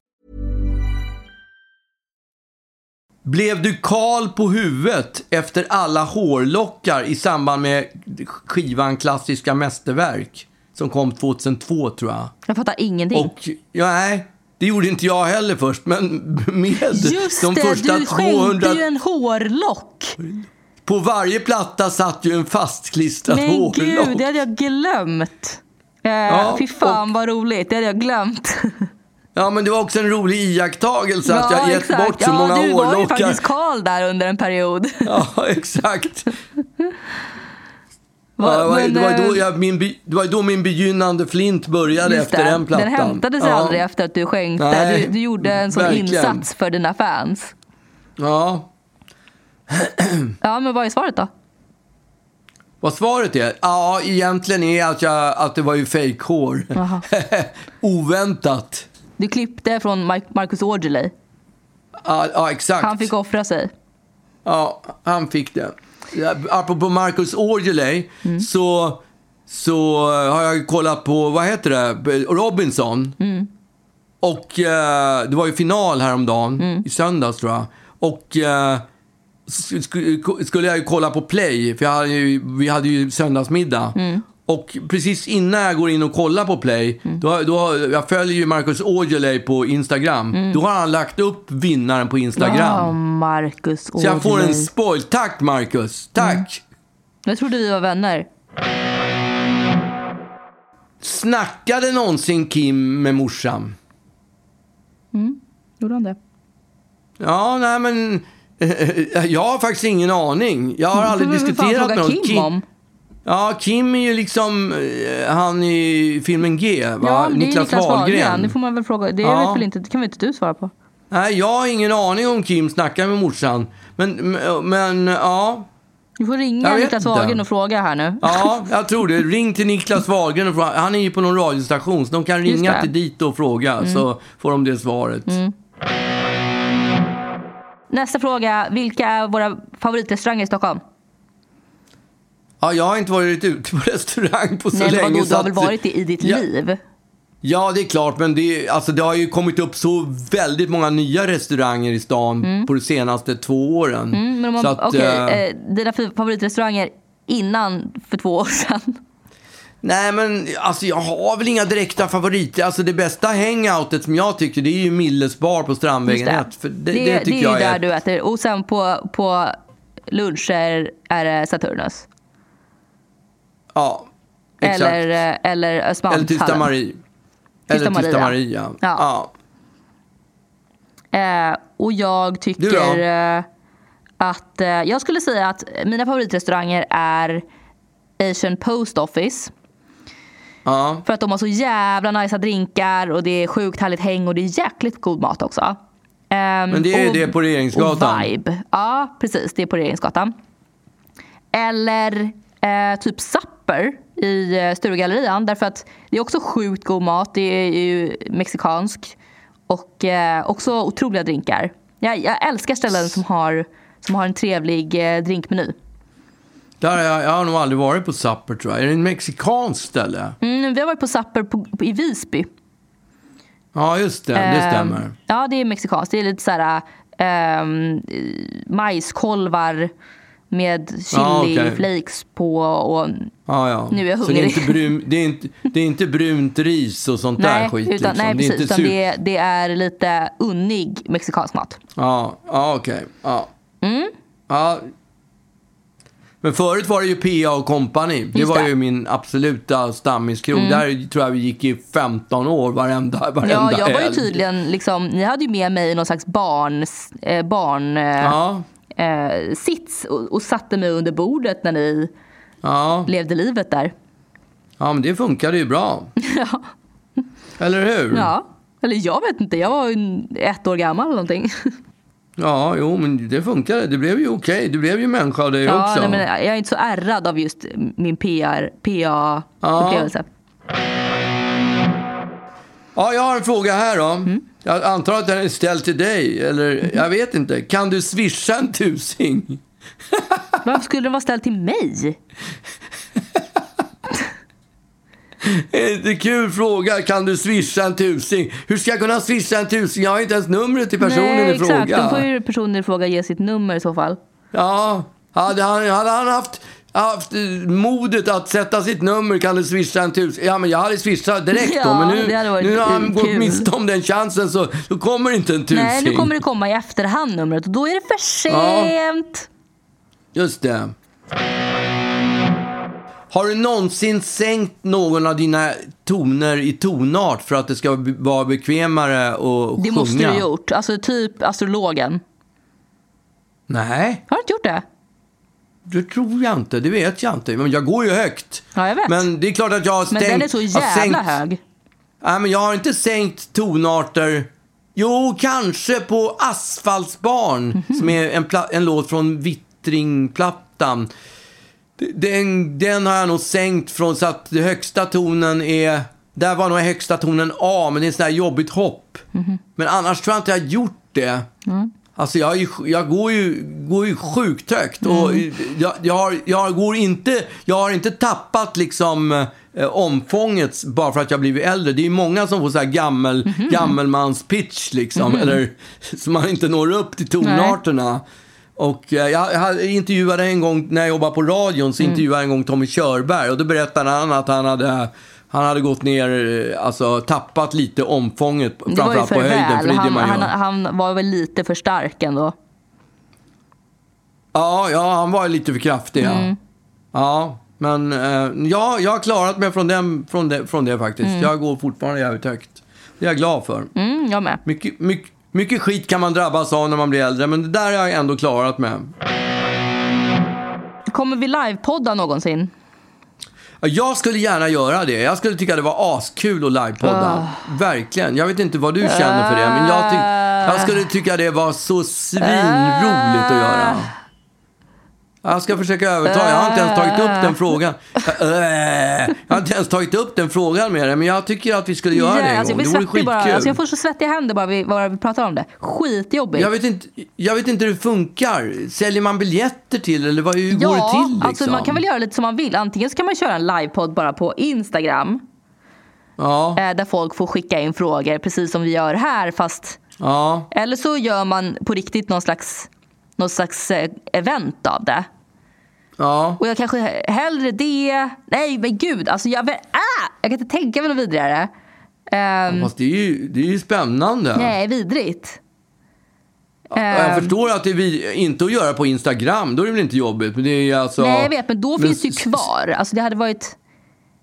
Speaker 1: Blev du kal på huvudet efter alla hårlockar i samband med skivan Klassiska mästerverk? Som kom 2002 tror jag.
Speaker 2: Jag fattar ingenting.
Speaker 1: Och, ja, nej, det gjorde inte jag heller först, men med
Speaker 2: Just
Speaker 1: de
Speaker 2: det,
Speaker 1: första
Speaker 2: du
Speaker 1: 200...
Speaker 2: skänkte ju en hårlock.
Speaker 1: På varje platta satt ju en fastklistrad
Speaker 2: Men
Speaker 1: hårlock.
Speaker 2: gud, det hade jag glömt. Eh,
Speaker 1: Ja,
Speaker 2: fy fan
Speaker 1: och-
Speaker 2: vad roligt, det hade jag glömt. (laughs)
Speaker 1: Ja, men det var också en rolig iakttagelse att jag gett
Speaker 2: exakt.
Speaker 1: bort så
Speaker 2: ja,
Speaker 1: många
Speaker 2: du var ju faktiskt Karl där under en period. (laughs)
Speaker 1: Ja, exakt.
Speaker 2: Va-
Speaker 1: Ja, det, var,
Speaker 2: men,
Speaker 1: det, var
Speaker 2: eh,
Speaker 1: då jag, min, by- det var då min begynnande flint började efter
Speaker 2: det,
Speaker 1: den plattan.
Speaker 2: Den hämtade sig
Speaker 1: ja.
Speaker 2: aldrig efter att du skänkte.
Speaker 1: Nej,
Speaker 2: du, du gjorde en sån
Speaker 1: verkligen.
Speaker 2: insats för dina fans.
Speaker 1: Ja,
Speaker 2: Ja, men vad är svaret då?
Speaker 1: vad svaret är? Ja, egentligen är att, jag, att det var ju fejkhår. (laughs) Oväntat.
Speaker 2: Du klippte från Mar- Marcus Aujalay.
Speaker 1: Ja, ja, exakt.
Speaker 2: Han fick offra sig.
Speaker 1: Ja, han fick det. Apropå Marcus Aujalay
Speaker 2: Mm.
Speaker 1: så, så har jag kollat på, vad heter det, Robinson.
Speaker 2: Mm.
Speaker 1: Och eh, det var ju final häromdagen,
Speaker 2: Mm.
Speaker 1: i söndags tror jag. Och eh, sk- sk- skulle jag ju kolla på Play, för hade ju, vi hade ju söndagsmiddag.
Speaker 2: Mm.
Speaker 1: Och precis innan jag går in och kollar på Play,
Speaker 2: Mm.
Speaker 1: då, då, jag följer ju Marcus Aujalay på Instagram. Då har han lagt upp vinnaren på Instagram.
Speaker 2: Ja, Marcus
Speaker 1: Så jag får en
Speaker 2: Aujalay.
Speaker 1: spoil. Tack Marcus, tack.
Speaker 2: Jag trodde vi var vänner.
Speaker 1: Snackade någonsin Kim med morsan?
Speaker 2: Gjorde han det?
Speaker 1: Ja, nej men... (laughs) jag har faktiskt ingen aning. Jag har aldrig
Speaker 2: väl fan
Speaker 1: diskuterat
Speaker 2: fråga
Speaker 1: något.
Speaker 2: Kim om.
Speaker 1: Ja, Kim är ju liksom eh, han i filmen G, va?
Speaker 2: Ja, det är
Speaker 1: Niklas, Wahlgren.
Speaker 2: Det får man väl fråga. Det,
Speaker 1: Ja.
Speaker 2: väl inte, det kan väl inte du svara på?
Speaker 1: Nej, jag har ingen aning om Kim snackar med morsan. Men, men ja.
Speaker 2: Du får ringa Niklas. Wahlgren och fråga här nu.
Speaker 1: Ja, (laughs) jag tror det. Ring till Niklas Wahlgren och fråga. Han är ju på någon radiostation, så de kan ringa till dit och fråga. Så får de det svaret.
Speaker 2: Nästa fråga. Vilka är våra favoritrestauranger i Stockholm?
Speaker 1: Ja, jag har inte varit ute på (laughs) restaurang på så
Speaker 2: Nej, men
Speaker 1: länge.
Speaker 2: vadå,
Speaker 1: så
Speaker 2: du har väl varit det i ditt
Speaker 1: ja,
Speaker 2: liv?
Speaker 1: Ja, det är klart, men det, alltså, det har ju kommit upp så väldigt många nya restauranger i stan på de senaste två åren.
Speaker 2: Mm, men om
Speaker 1: att,
Speaker 2: okej,
Speaker 1: eh,
Speaker 2: eh, dina favoritrestauranger innan för två år sedan?
Speaker 1: Nej, men alltså, jag har väl inga direkta favoriter. Alltså, det bästa hangoutet som jag tycker, det är ju Milles bar på Strandvägen
Speaker 2: Just
Speaker 1: 1. För det,
Speaker 2: det,
Speaker 1: det,
Speaker 2: det,
Speaker 1: tycker
Speaker 2: är ju
Speaker 1: jag
Speaker 2: där
Speaker 1: är...
Speaker 2: du äter. Och sen på, på luncher är det Saturnus.
Speaker 1: Ja, exakt.
Speaker 2: Eller, eh, eller
Speaker 1: Eller
Speaker 2: Östermalmshallen.
Speaker 1: Tysta Marie. Eller Tysta
Speaker 2: Maria.
Speaker 1: Maria.
Speaker 2: Ja.
Speaker 1: Ja.
Speaker 2: Eh, och jag tycker eh, att... Eh, jag skulle säga att mina favoritrestauranger är Asian Post Office.
Speaker 1: Ja.
Speaker 2: För att de har så jävla nice drinkar och det är sjukt härligt häng och det är jäkligt god mat också.
Speaker 1: Men det är
Speaker 2: och,
Speaker 1: det på Regeringsgatan.
Speaker 2: Och vibe. Ja, precis. Det är på Regeringsgatan. Eller eh, typ Supper i eh, Sturegallerian. Därför att det är också sjukt god mat. Det är ju mexikansk. Och eh, också otroliga drinkar. Jag, jag älskar ställen som har, som har en trevlig eh, drinkmeny.
Speaker 1: Där jag, jag har nog aldrig varit på Supper tror jag. Är det en mexikansk ställe?
Speaker 2: Mm, vi har varit på Supper på, på, i Visby.
Speaker 1: Ja, just det. Det
Speaker 2: Ehm,
Speaker 1: stämmer.
Speaker 2: Ja, det är mexikanskt. Det är lite så här um, majskolvar med chili
Speaker 1: Ja, okej.
Speaker 2: flakes på och
Speaker 1: Ja, ja.
Speaker 2: Nu är jag
Speaker 1: Så det är,
Speaker 2: hungrig.
Speaker 1: inte brun, det, är inte, det är inte brunt ris och sånt där
Speaker 2: nej,
Speaker 1: skit?
Speaker 2: utan,
Speaker 1: liksom.
Speaker 2: nej
Speaker 1: det är
Speaker 2: precis. Utan det, är- det är lite unnig mexikansk mat.
Speaker 1: Ja, ja okej. Ja.
Speaker 2: Mm.
Speaker 1: ja. Men förut var det ju PA och Company. Det
Speaker 2: Just
Speaker 1: var
Speaker 2: det. Mm.
Speaker 1: ju min absoluta stammiskrog. Där tror jag vi gick i 15 år varenda, varenda
Speaker 2: Ja, jag var ju tydligen liksom, ni hade ju med mig någon slags barn, eh, barn eh,
Speaker 1: Ja,
Speaker 2: eh, sits och, och satte mig under bordet när ni
Speaker 1: ja.
Speaker 2: levde livet där.
Speaker 1: ja, men det funkade ju bra. (laughs)
Speaker 2: Ja.
Speaker 1: Eller hur?
Speaker 2: ja. Eller jag vet inte, jag var ett år gammal eller någonting. (laughs)
Speaker 1: Ja, jo, men det funkade. Det blev ju okej. Du blev ju människa av det
Speaker 2: Ja,
Speaker 1: också.
Speaker 2: nej, men jag är inte så ärrad av just min PR, PA-upplevelse.
Speaker 1: Ja, jag har en fråga här då.
Speaker 2: Mm.
Speaker 1: Jag antar att den är ställd till dig, eller
Speaker 2: Mm-hmm.
Speaker 1: jag vet inte. Kan du swisha en tusing? (laughs)
Speaker 2: Varför skulle den vara ställd till mig? (laughs)
Speaker 1: Är det en kul fråga? Kan du swisha en tusing? Hur ska jag kunna swisha en tusing? Jag har inte ens numret till personen
Speaker 2: Nej,
Speaker 1: i
Speaker 2: exakt.
Speaker 1: fråga.
Speaker 2: Då får ju personen i fråga ge sitt nummer i så fall.
Speaker 1: Ja, hade han, hade han haft, haft modet att sätta sitt nummer kan du swisha en tusing. Ja, men jag hade swishat direkt då.
Speaker 2: Ja,
Speaker 1: Men nu, nu har han gått miste om den chansen så då kommer inte en tusing.
Speaker 2: Nej, nu kommer det komma i efterhand numret och då är det för sent.
Speaker 1: Just det. Har du någonsin sänkt någon av dina toner i tonart för att det ska vara bekvämare att sjunga?
Speaker 2: Det måste du ha gjort. Alltså typ astrologen.
Speaker 1: Nej,
Speaker 2: Har du inte gjort det?
Speaker 1: Det tror jag inte. Det vet jag inte. Men jag går ju högt.
Speaker 2: Ja, jag vet.
Speaker 1: Men det är klart att jag har
Speaker 2: Men
Speaker 1: stängt...
Speaker 2: den är så jävla
Speaker 1: sänkt,
Speaker 2: hög.
Speaker 1: Nej, men jag har inte sänkt tonarter. Jo, kanske på Asfaltsbarn,
Speaker 2: Mhm.
Speaker 1: som är en, en låt från Vittringplattan. Den, den har jag nog sänkt från så att den högsta tonen är... Där var nog högsta tonen A, men det är en sån här jobbigt hopp.
Speaker 2: Mhm.
Speaker 1: Men annars tror jag inte jag har gjort det.
Speaker 2: Mm.
Speaker 1: Alltså jag, ju, jag går, ju, går ju sjukt högt. Och
Speaker 2: Mm.
Speaker 1: jag, jag, har, jag, går inte, jag har inte tappat liksom eh, omfånget bara för att jag blivit äldre. Det är ju många som får så här gammel,
Speaker 2: Mhm.
Speaker 1: gammelmans-pitch liksom. Eller (laughs) så man inte når upp till tonarterna. Och eh, jag, intervjuade en gång, när jag jobbade på radion,
Speaker 2: Mm.
Speaker 1: så intervjuade jag en gång Tommy Körberg. Och då berättade han att han hade, han hade gått ner, eh, alltså tappat lite omfånget. Framförallt
Speaker 2: för
Speaker 1: på höjden, för
Speaker 2: väl.
Speaker 1: är det
Speaker 2: Han, han, han var väl lite för stark ändå.
Speaker 1: Ja, ja, han var lite för kraftig.
Speaker 2: Mm.
Speaker 1: Ja. ja, men eh, ja, jag har klarat mig från, den, från, det, från det faktiskt. Jag går fortfarande jävligt högt. Det är jag glad för.
Speaker 2: Mm, jag med.
Speaker 1: Mycket, mycket, mycket skit kan man drabbas av när man blir äldre, men det där har jag ändå klarat med.
Speaker 2: Kommer vi livepodda någonsin?
Speaker 1: Ja, Jag skulle gärna göra det. Jag skulle tycka det var askul att livepodda. Verkligen. Jag vet inte vad du känner för det, men jag, jag skulle tycka det var så svinroligt att göra. Jag ska försöka överta. Jag har inte ens tagit upp den frågan. Äh, Jag har inte ens tagit upp den frågan med dig, men jag tycker att vi skulle göra det en
Speaker 2: alltså,
Speaker 1: gång.
Speaker 2: jag,
Speaker 1: Det vore
Speaker 2: bara. Alltså, jag får så svettiga händer bara vi, bara vi pratar om det. Skitjobbigt.
Speaker 1: Jag vet, inte, jag vet inte hur det funkar. Säljer man biljetter till eller vad, hur går det
Speaker 2: ja,
Speaker 1: till? Liksom?
Speaker 2: alltså, man kan väl göra lite som man vill. Antingen så kan man köra en livepodd bara på Instagram.
Speaker 1: Ja,
Speaker 2: Eh, där folk får skicka in frågor precis som vi gör här. Fast,
Speaker 1: ja,
Speaker 2: eller så gör man på riktigt någon slags, någon slags eh, event av det.
Speaker 1: ja.
Speaker 2: Och jag kanske hellre det. Nej men gud, alltså jag, ah, jag kan inte tänka mig något vidrigare. Ehm,
Speaker 1: Fast det är ju, det är ju spännande.
Speaker 2: nej, vidrigt.
Speaker 1: Ja, Jag förstår att det är inte att göra på Instagram, då är det väl inte jobbigt. Men det är alltså,
Speaker 2: Nej, jag vet, men då
Speaker 1: men
Speaker 2: finns det ju kvar. Alltså, det, hade varit,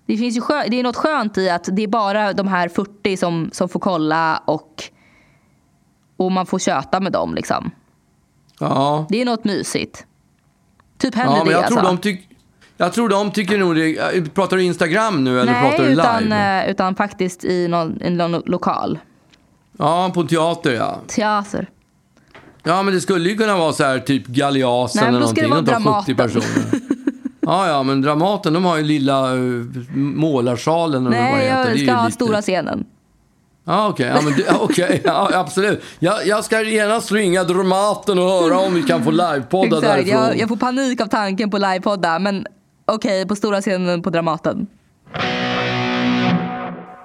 Speaker 2: det, finns ju skö, det är något skönt i att det är bara de här 40 som, som får kolla och, och man får köta med dem. Liksom.
Speaker 1: Ja,
Speaker 2: Det är något mysigt. Typ hellre
Speaker 1: ja men
Speaker 2: det
Speaker 1: jag tror,
Speaker 2: alltså.
Speaker 1: de tyck, Jag tror de tycker nog det. Pratar du Instagram nu eller pratar
Speaker 2: Nej,
Speaker 1: du
Speaker 2: utan,
Speaker 1: live?
Speaker 2: eh, utan faktiskt i någon, en lo- lokal.
Speaker 1: Ja, på teater ja.
Speaker 2: Teater.
Speaker 1: Ja, men det skulle ju kunna vara så här typ Galeasen
Speaker 2: Nej, men
Speaker 1: eller
Speaker 2: då ska det
Speaker 1: någonting.
Speaker 2: vara
Speaker 1: De tar 70
Speaker 2: Dramaten.
Speaker 1: personer. (laughs) Ja, ja, men Dramaten de har ju lilla uh, målarsalen. eller det
Speaker 2: Nej.
Speaker 1: Det
Speaker 2: jag ska ha
Speaker 1: lite-
Speaker 2: stora scenen.
Speaker 1: Ja, okej. Ja, men det- ja, okej. ja, absolut. Jag, jag ska genast ringa Dramaten och höra om vi kan få livepodda
Speaker 2: Exakt,
Speaker 1: därifrån.
Speaker 2: jag, jag får panik av tanken på livepodda. Men okej, på stora scenen på Dramaten.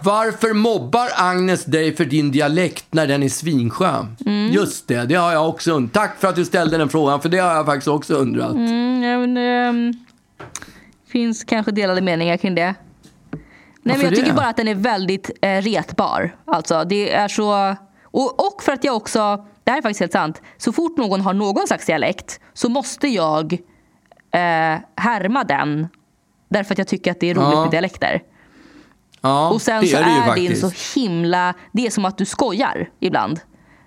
Speaker 1: Varför mobbar Agnes dig för din dialekt när den är svinskön?
Speaker 2: Mm.
Speaker 1: Just det, det har jag också undrat. Tack för att du ställde den frågan, för det har jag faktiskt också undrat.
Speaker 2: Mm, ja, men, ehm, finns kanske delade meningar kring det. Nej, men jag tycker
Speaker 1: det?
Speaker 2: bara att den är väldigt eh, retbar. Alltså, det är så... Och, och för att jag också, det här är faktiskt helt sant, så fort någon har någon slags dialekt så måste jag eh, härma den. Därför att jag tycker att det är roligt
Speaker 1: Ja.
Speaker 2: med dialekter.
Speaker 1: Ja,
Speaker 2: Och sen
Speaker 1: det
Speaker 2: så
Speaker 1: är, det ju
Speaker 2: är din
Speaker 1: faktiskt.
Speaker 2: så himla... Det är som att du skojar ibland.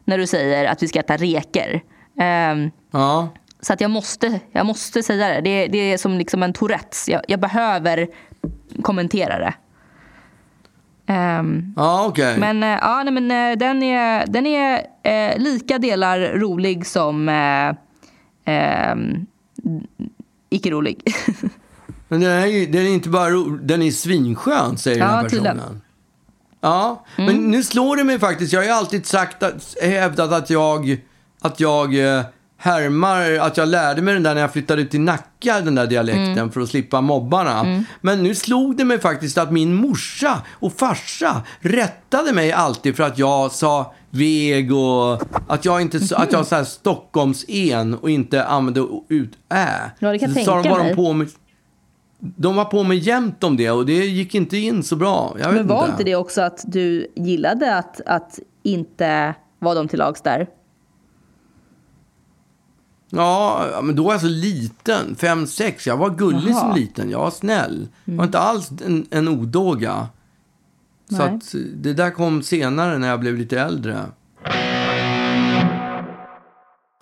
Speaker 2: När du säger att vi ska äta reker. Ehm,
Speaker 1: Ja.
Speaker 2: så att jag måste, jag måste säga det. Det, det är som liksom en Tourettes. Jag, jag behöver kommentera det. Ehm,
Speaker 1: Ja, okej.
Speaker 2: men eh, ja, nej, men, eh, den är, den är eh, lika delar rolig som eh, ehm, icke rolig. (laughs)
Speaker 1: Men den är ju den är inte bara ro- den är svinskön, säger den
Speaker 2: Ja,
Speaker 1: här personen.
Speaker 2: tydligen. Mm.
Speaker 1: Ja, men nu slår det mig faktiskt. Jag har ju alltid sagt att, hävdat att jag, att jag härmar, att jag lärde mig den där när jag flyttade ut till Nacka, den där dialekten,
Speaker 2: Mm.
Speaker 1: för att slippa mobbarna. Men nu slog det mig faktiskt att min morsa och farsa rättade mig alltid för att jag sa väg och att jag inte sa- att jag sa Stockholms en och inte använde ut ä.
Speaker 2: Ja, det kan
Speaker 1: Så de
Speaker 2: tänka
Speaker 1: bara
Speaker 2: mig.
Speaker 1: På mig. De var på mig jämt om det och det gick inte in så bra. Jag
Speaker 2: men var
Speaker 1: inte
Speaker 2: det också att du gillade att, att inte vara dem till lags där?
Speaker 1: Ja, men då var jag så liten. Fem, sex. Jag var gullig
Speaker 2: Jaha.
Speaker 1: som liten. Jag var snäll. Jag var inte alls en, en odåga. Så att det där kom senare när jag blev lite äldre.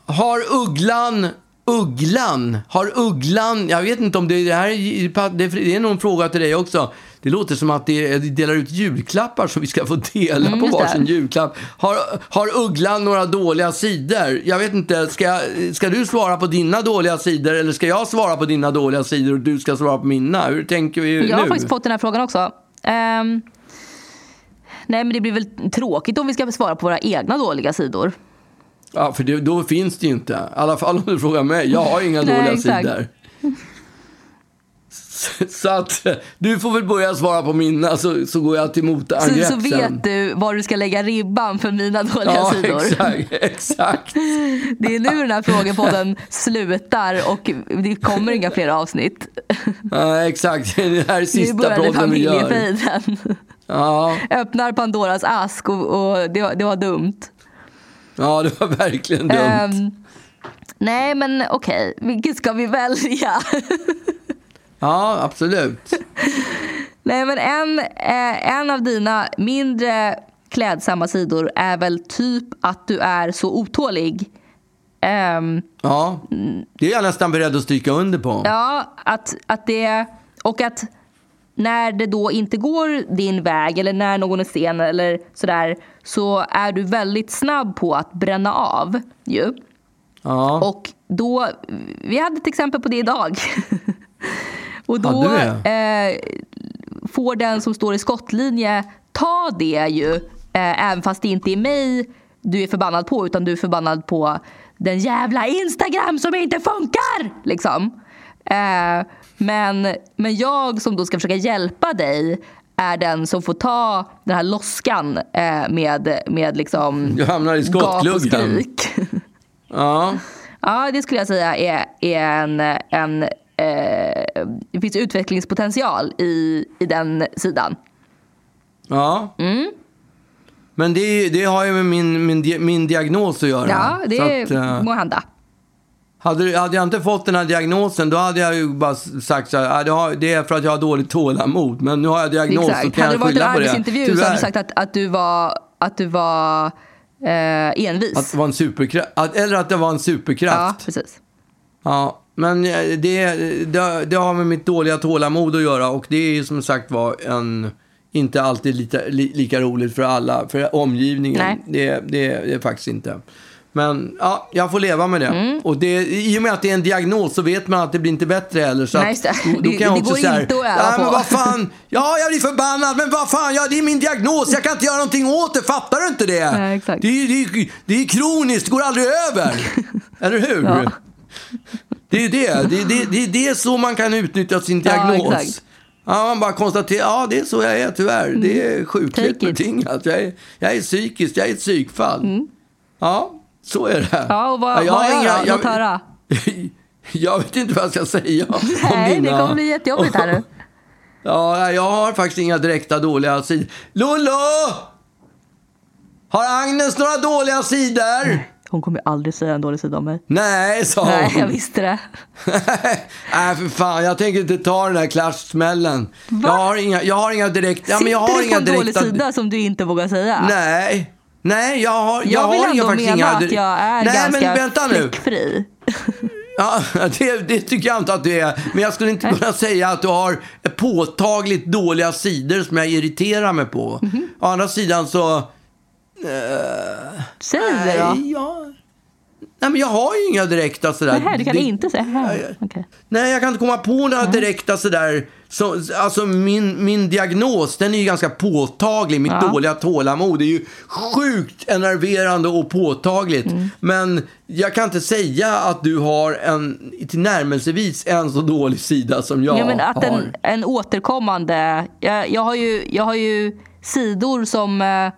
Speaker 1: Har ugglan, ugglan, har ugglan, jag vet inte om det, det här är, det är nog en fråga till dig också. Det låter som att det, de delar ut julklappar så vi ska få dela
Speaker 2: Mm,
Speaker 1: på
Speaker 2: just det.
Speaker 1: varsin julklapp. Har, har ugglan några dåliga sidor? Jag vet inte, ska, jag- ska du svara på dina dåliga sidor eller ska jag svara på dina dåliga sidor och du ska svara på mina? Hur tänker vi
Speaker 2: Jag har
Speaker 1: nu?
Speaker 2: faktiskt fått den här frågan också. Ehm, nej, men det blir väl tråkigt om vi ska svara på våra egna dåliga sidor.
Speaker 1: Ja, för det, då finns det ju inte. I alla fall om du frågar mig. Jag har inga
Speaker 2: Nej,
Speaker 1: dåliga
Speaker 2: exakt.
Speaker 1: sidor. Så, så att du får väl börja svara på mina så, så går jag till
Speaker 2: Så,
Speaker 1: motangrepp
Speaker 2: så vet
Speaker 1: sen.
Speaker 2: du var du ska lägga ribban för mina dåliga
Speaker 1: Ja,
Speaker 2: sidor.
Speaker 1: exakt, (laughs) exakt.
Speaker 2: Det är nu den här frågepodden slutar och det kommer inga fler avsnitt.
Speaker 1: Ja, exakt. Det här är
Speaker 2: Nu
Speaker 1: sista
Speaker 2: började
Speaker 1: podden vi gör.
Speaker 2: familjefejden.
Speaker 1: Ja,
Speaker 2: Öppnar Pandoras ask och, och det, var- det var dumt.
Speaker 1: ja, det var verkligen dumt.
Speaker 2: Ehm, nej, men okej. Vilket ska vi välja? (laughs)
Speaker 1: Ja, absolut. (laughs)
Speaker 2: Nej, men en, eh, en av dina mindre klädsamma sidor är väl typ att du är så otålig. Ehm,
Speaker 1: Ja, det är jag nästan beredd att stryka under på.
Speaker 2: ja, att, att det... Och att när det då inte går din väg eller när någon är sen eller sådär så är du väldigt snabb på att bränna av ju.
Speaker 1: Ja,
Speaker 2: Och då, vi hade ett exempel på det idag. (laughs) Och då
Speaker 1: Hade
Speaker 2: eh, får den som står i skottlinje ta det ju, eh, även fast det inte är mig du är förbannad på, utan du är förbannad på den jävla Instagram som inte funkar! Liksom. Eh, men, men jag som då ska försöka hjälpa dig är den som får ta den här loskan eh, med, med liksom
Speaker 1: Du hamnar i skottgluggen. ja. (laughs)
Speaker 2: Ja, det skulle jag säga är, är en... en eh, det finns utvecklingspotential i, i den sidan.
Speaker 1: ja.
Speaker 2: Mm.
Speaker 1: Men det, det har ju med min, min, min diagnos att göra.
Speaker 2: Ja, det
Speaker 1: Så att, eh,
Speaker 2: må hända.
Speaker 1: Hade, hade jag inte fått den här diagnosen då hade jag ju bara sagt så här, "Ah, det, det är för att jag har dåligt tålamod. Men nu har jag diagnos så
Speaker 2: Exakt.
Speaker 1: kan
Speaker 2: Hade det
Speaker 1: jag
Speaker 2: varit en
Speaker 1: skylla på det.
Speaker 2: arbetsintervju så hade du sagt att, att du var, att du var eh, envis.
Speaker 1: Att det var en superkraft. Att, eller att det var en superkraft.
Speaker 2: ja, precis.
Speaker 1: Ja. Men eh, det, det, det har med mitt dåliga tålamod att göra och det är som sagt var en inte alltid lika, li, lika roligt för alla, för omgivningen.
Speaker 2: Nej.
Speaker 1: Det, det, det är faktiskt inte. Men ja, jag får leva med det.
Speaker 2: Mm.
Speaker 1: Och det, I och med att det är en diagnos så vet man att det blir inte bättre heller. Så
Speaker 2: Nej,
Speaker 1: att, då, då
Speaker 2: Det-
Speaker 1: kan (laughs) jag
Speaker 2: det
Speaker 1: också
Speaker 2: går
Speaker 1: så här,
Speaker 2: inte att öva
Speaker 1: men
Speaker 2: på."
Speaker 1: vad fan, ja jag blir förbannad, men vad fan, ja, det är min diagnos, jag kan inte göra någonting åt det, fattar du inte det?
Speaker 2: Nej, exakt.
Speaker 1: Det, är, det, är, det är kroniskt, det går aldrig över. (laughs) Eller hur?
Speaker 2: Ja.
Speaker 1: Det är ju det. Det, är- det, det, det är så man kan utnyttja sin
Speaker 2: Ja,
Speaker 1: diagnos.
Speaker 2: exakt.
Speaker 1: Ja, man bara konstaterar, ja det är så jag är tyvärr. Det är sjukligt
Speaker 2: Mm. It.
Speaker 1: betingat. Jag är, jag är psykisk, jag är ett psykfall. Ja, så är det.
Speaker 2: Mm. Ja, och vad,
Speaker 1: jag
Speaker 2: vad gör
Speaker 1: inga- jag-
Speaker 2: höra. (laughs)
Speaker 1: Jag vet inte vad jag ska säga (laughs)
Speaker 2: Nej, det
Speaker 1: dina-
Speaker 2: kommer bli jättejobbigt här nu. (laughs)
Speaker 1: Ja, jag har faktiskt inga direkta dåliga sidor. Lollo! Har Agnes några dåliga sidor?
Speaker 2: Hon kommer aldrig säga en dålig sida om mig.
Speaker 1: Nej, sa hon.
Speaker 2: Nej, jag visste det. (laughs)
Speaker 1: Nej, för fan. Jag tänker inte ta den där clash-smällen. Jag har inga, jag har inga direkt... Ja, men jag har
Speaker 2: Sitter du
Speaker 1: inga
Speaker 2: på en dålig
Speaker 1: direkta...
Speaker 2: sida som du inte vågar säga?
Speaker 1: Nej. Nej, jag har, jag
Speaker 2: Jag vill
Speaker 1: har inga,
Speaker 2: ändå
Speaker 1: faktiskt
Speaker 2: mena
Speaker 1: inga...
Speaker 2: att jag är
Speaker 1: Nej,
Speaker 2: ganska
Speaker 1: men vänta nu.
Speaker 2: fläckfri. (laughs)
Speaker 1: Ja, det, det tycker jag inte att du är. Men jag skulle inte kunna säga att du har påtagligt dåliga sidor som jag irriterar mig på.
Speaker 2: Mhm.
Speaker 1: Å andra sidan så...
Speaker 2: Säg det då.
Speaker 1: Nej, jag, nej, men jag har ju inga direkta sådär.
Speaker 2: Nej, du kan
Speaker 1: Det-
Speaker 2: inte säga. Nej, okej.
Speaker 1: Nej, jag kan inte komma på några direkta sådär. Så, alltså min, min diagnos, den är ju ganska påtaglig. Mitt
Speaker 2: Ja.
Speaker 1: dåliga tålamod är ju sjukt enerverande och påtagligt.
Speaker 2: Mm.
Speaker 1: Men jag kan inte säga att du har en tillnärmelsevis en så dålig sida som jag
Speaker 2: Ja, men att
Speaker 1: har.
Speaker 2: en, en återkommande... Jag, jag, har ju, jag har ju sidor som... eh,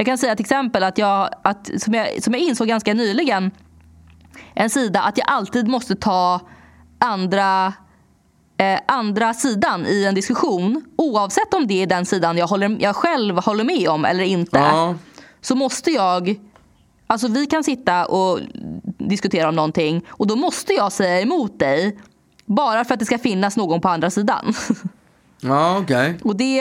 Speaker 2: Jag kan säga till exempel att jag, att, som, jag, som jag insåg ganska nyligen. En sida att jag alltid måste ta andra, eh, andra sidan i en diskussion. Oavsett om det är den sidan jag, håller, jag själv håller med om eller inte.
Speaker 1: Ja.
Speaker 2: Så måste jag... Alltså vi kan sitta och diskutera om någonting och då måste jag säga emot dig. Bara för att det ska finnas någon på andra sidan. (laughs)
Speaker 1: Ja, okej.
Speaker 2: Och det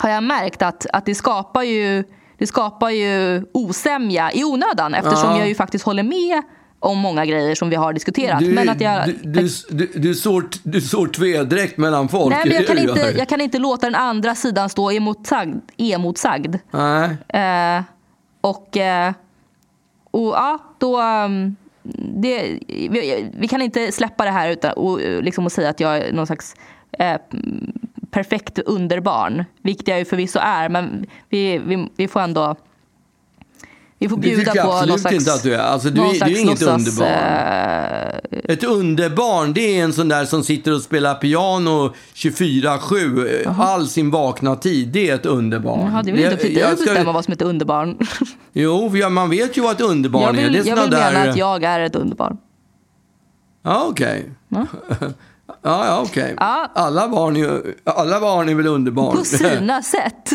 Speaker 2: har jag märkt att, att det skapar ju det skapar ju osämja i onödan eftersom
Speaker 1: Ja.
Speaker 2: jag ju faktiskt håller med om många grejer som vi har diskuterat.
Speaker 1: Du,
Speaker 2: men att jag,
Speaker 1: du, du, du, du, sår, du sår tvedräkt mellan folk.
Speaker 2: nej, men jag, kan (laughs) inte, jag kan inte låta den andra sidan stå emotsagd. emotsagd.
Speaker 1: Nej.
Speaker 2: Eh, och, eh, och ja, då... um, Det, vi, vi kan inte släppa det här utan och, liksom att säga att jag är någon slags eh, perfekt underbarn. Vilket jag ju förvisso är, men vi, vi, vi får ändå... Vi får
Speaker 1: Det
Speaker 2: bjuda
Speaker 1: tycker jag
Speaker 2: på
Speaker 1: absolut
Speaker 2: slags...
Speaker 1: inte att du är. Alltså, du, är- du är
Speaker 2: slags
Speaker 1: inget
Speaker 2: låtsas,
Speaker 1: underbarn.
Speaker 2: eh,
Speaker 1: Ett underbarn, det är en sån där som sitter och spelar piano 24-7 eh, all sin vakna tid. Det är ett underbarn.
Speaker 2: Jaha, det är väl inte upp till dig att
Speaker 1: ska-
Speaker 2: bestämma vad som är ett underbarn. (laughs)
Speaker 1: Jo, man vet ju vad ett underbarn
Speaker 2: Jag
Speaker 1: är.
Speaker 2: vill,
Speaker 1: Det är
Speaker 2: jag vill
Speaker 1: där...
Speaker 2: mena att jag är ett underbarn.
Speaker 1: Ja, okej.
Speaker 2: Ja. (laughs)
Speaker 1: Ja, ja, okej.
Speaker 2: Ja.
Speaker 1: Alla, barn är, ju- alla barn är väl underbarn?
Speaker 2: På (laughs) sina sätt.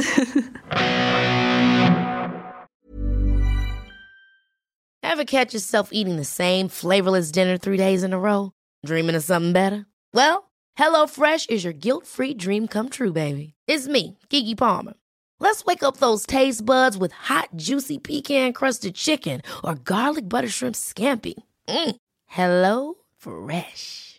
Speaker 4: Ever catch yourself eating the same flavorless dinner three days in a row? Dreaming of something better? Well, HelloFresh is your guilt-free dream come true, baby. It's me, Kiki Palmer. Let's wake up those taste buds with hot, juicy pecan-crusted chicken or garlic butter shrimp scampi. Mm. Hello Fresh.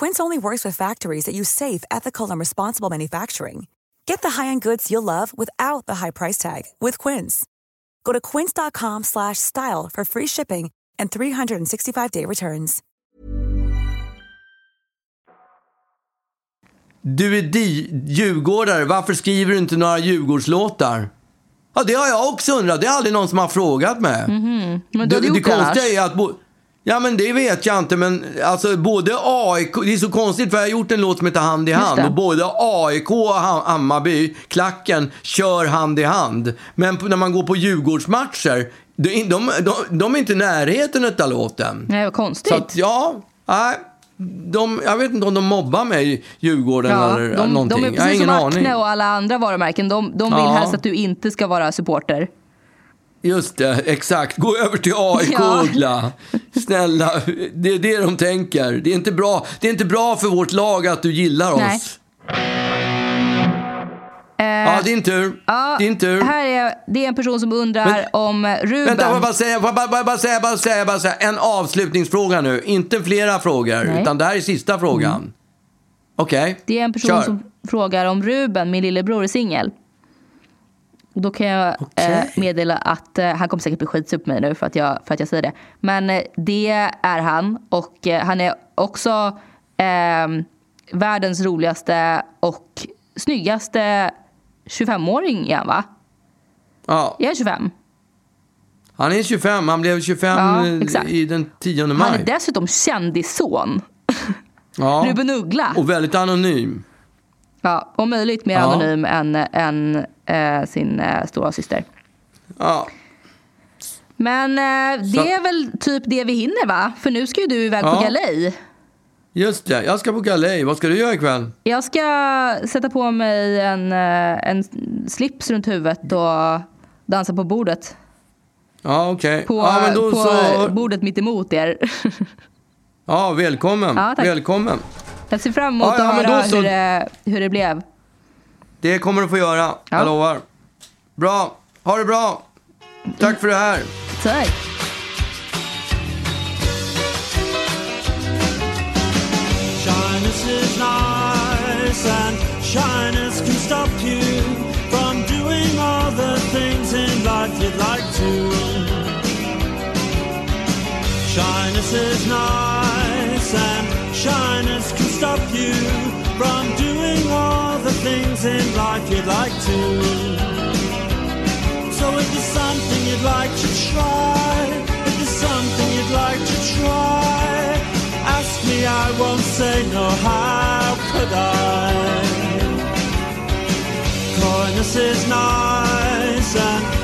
Speaker 5: Quince only works with factories that use safe, ethical, and responsible manufacturing. Get the high-end goods you'll love without the high price tag with Quince. Go to quince.com slash style for free shipping and 365-day returns.
Speaker 1: Du är di- djurgårdare, varför skriver du inte några Djurgårdslåtar? Ja, det har jag också undrat. Det är aldrig någon som har frågat mig.
Speaker 2: Men du
Speaker 1: det, det konstiga är att... Bo- ja, men det vet jag inte. Men alltså både AIK... Det är så konstigt för jag har gjort en låt som heter Hand i hand. Och både AIK och Ha- Hammarby, klacken, kör hand i hand. Men när man går på Djurgårdsmatcher, de, de, de, de är inte i närheten av låten.
Speaker 2: Nej, vad konstigt.
Speaker 1: Så att, ja, nej. de, jag vet inte om de mobbar mig, Djurgården
Speaker 2: Ja,
Speaker 1: eller
Speaker 2: de,
Speaker 1: någonting.
Speaker 2: de är
Speaker 1: jag har
Speaker 2: precis
Speaker 1: ingen
Speaker 2: som
Speaker 1: aning.
Speaker 2: Acne och alla andra varumärken. De, de vill
Speaker 1: Ja.
Speaker 2: helst att du inte ska vara supporter.
Speaker 1: Just det, exakt. Gå över till AIK, (laughs)
Speaker 2: Ja.
Speaker 1: Uggla. Snälla, det är det de tänker. Det är, inte bra, det är inte bra för vårt lag att du gillar oss.
Speaker 2: Nej.
Speaker 1: Ja, din tur.
Speaker 2: Ja,
Speaker 1: din tur.
Speaker 2: Här är, det är en person som undrar
Speaker 1: Men-
Speaker 2: om Ruben.
Speaker 1: Vänta, får jag bara säga, får jag bara, bara, bara säga, bara säga, bara säga. En avslutningsfråga nu. Inte flera frågor,
Speaker 2: Nej.
Speaker 1: utan det här är sista frågan. Okej,
Speaker 2: Det är en person
Speaker 1: kör.
Speaker 2: som frågar om Ruben, min lillebror, är singel. Då kan jag
Speaker 1: Okej.
Speaker 2: eh, meddela att eh, han kommer säkert bli skitsur på mig nu för att jag, för att jag säger det. Men eh, det är han och eh, han är också eh, världens roligaste och snyggaste 25-åring är han va?
Speaker 1: Ja,
Speaker 2: Är han 25?
Speaker 1: han är 25, han blev 25
Speaker 2: Ja,
Speaker 1: eh, i den 10 maj.
Speaker 2: Han är dessutom kändisson. (laughs)
Speaker 1: ja.
Speaker 2: Ruben Uggla.
Speaker 1: Och väldigt anonym.
Speaker 2: Ja, om möjligt mer
Speaker 1: Ja.
Speaker 2: anonym än, än eh, sin eh, stora syster.
Speaker 1: Ja.
Speaker 2: Men eh, det
Speaker 1: Så-
Speaker 2: är väl typ det vi hinner va? För nu ska ju du iväg på
Speaker 1: Ja.
Speaker 2: galej.
Speaker 1: Just det, jag ska på galej. Vad ska du göra ikväll?
Speaker 2: Jag ska sätta på mig en, eh, en slips runt huvudet och dansa på bordet.
Speaker 1: Ja, okej.
Speaker 2: På,
Speaker 1: Ja, men då
Speaker 2: på
Speaker 1: så...
Speaker 2: bordet mitt emot er. (laughs)
Speaker 1: Ja, välkommen.
Speaker 2: Ja, tack.
Speaker 1: välkommen.
Speaker 2: Jag ser fram emot
Speaker 1: Ja, ja,
Speaker 2: att
Speaker 1: men
Speaker 2: höra
Speaker 1: så-
Speaker 2: hur, det, hur det blev.
Speaker 1: Det kommer du få göra, jag lovar. Bra, ha det bra. Tack för det här.
Speaker 2: Tack.
Speaker 6: Shyness is nice, and shyness can stop you from doing all the things in life you'd like to. Shyness is nice, and shyness can stop you from doing all the things in life you'd like to. So if there's something you'd like to try, if there's something you'd like to try, ask me, I won't say no, how could I? Coyness is nice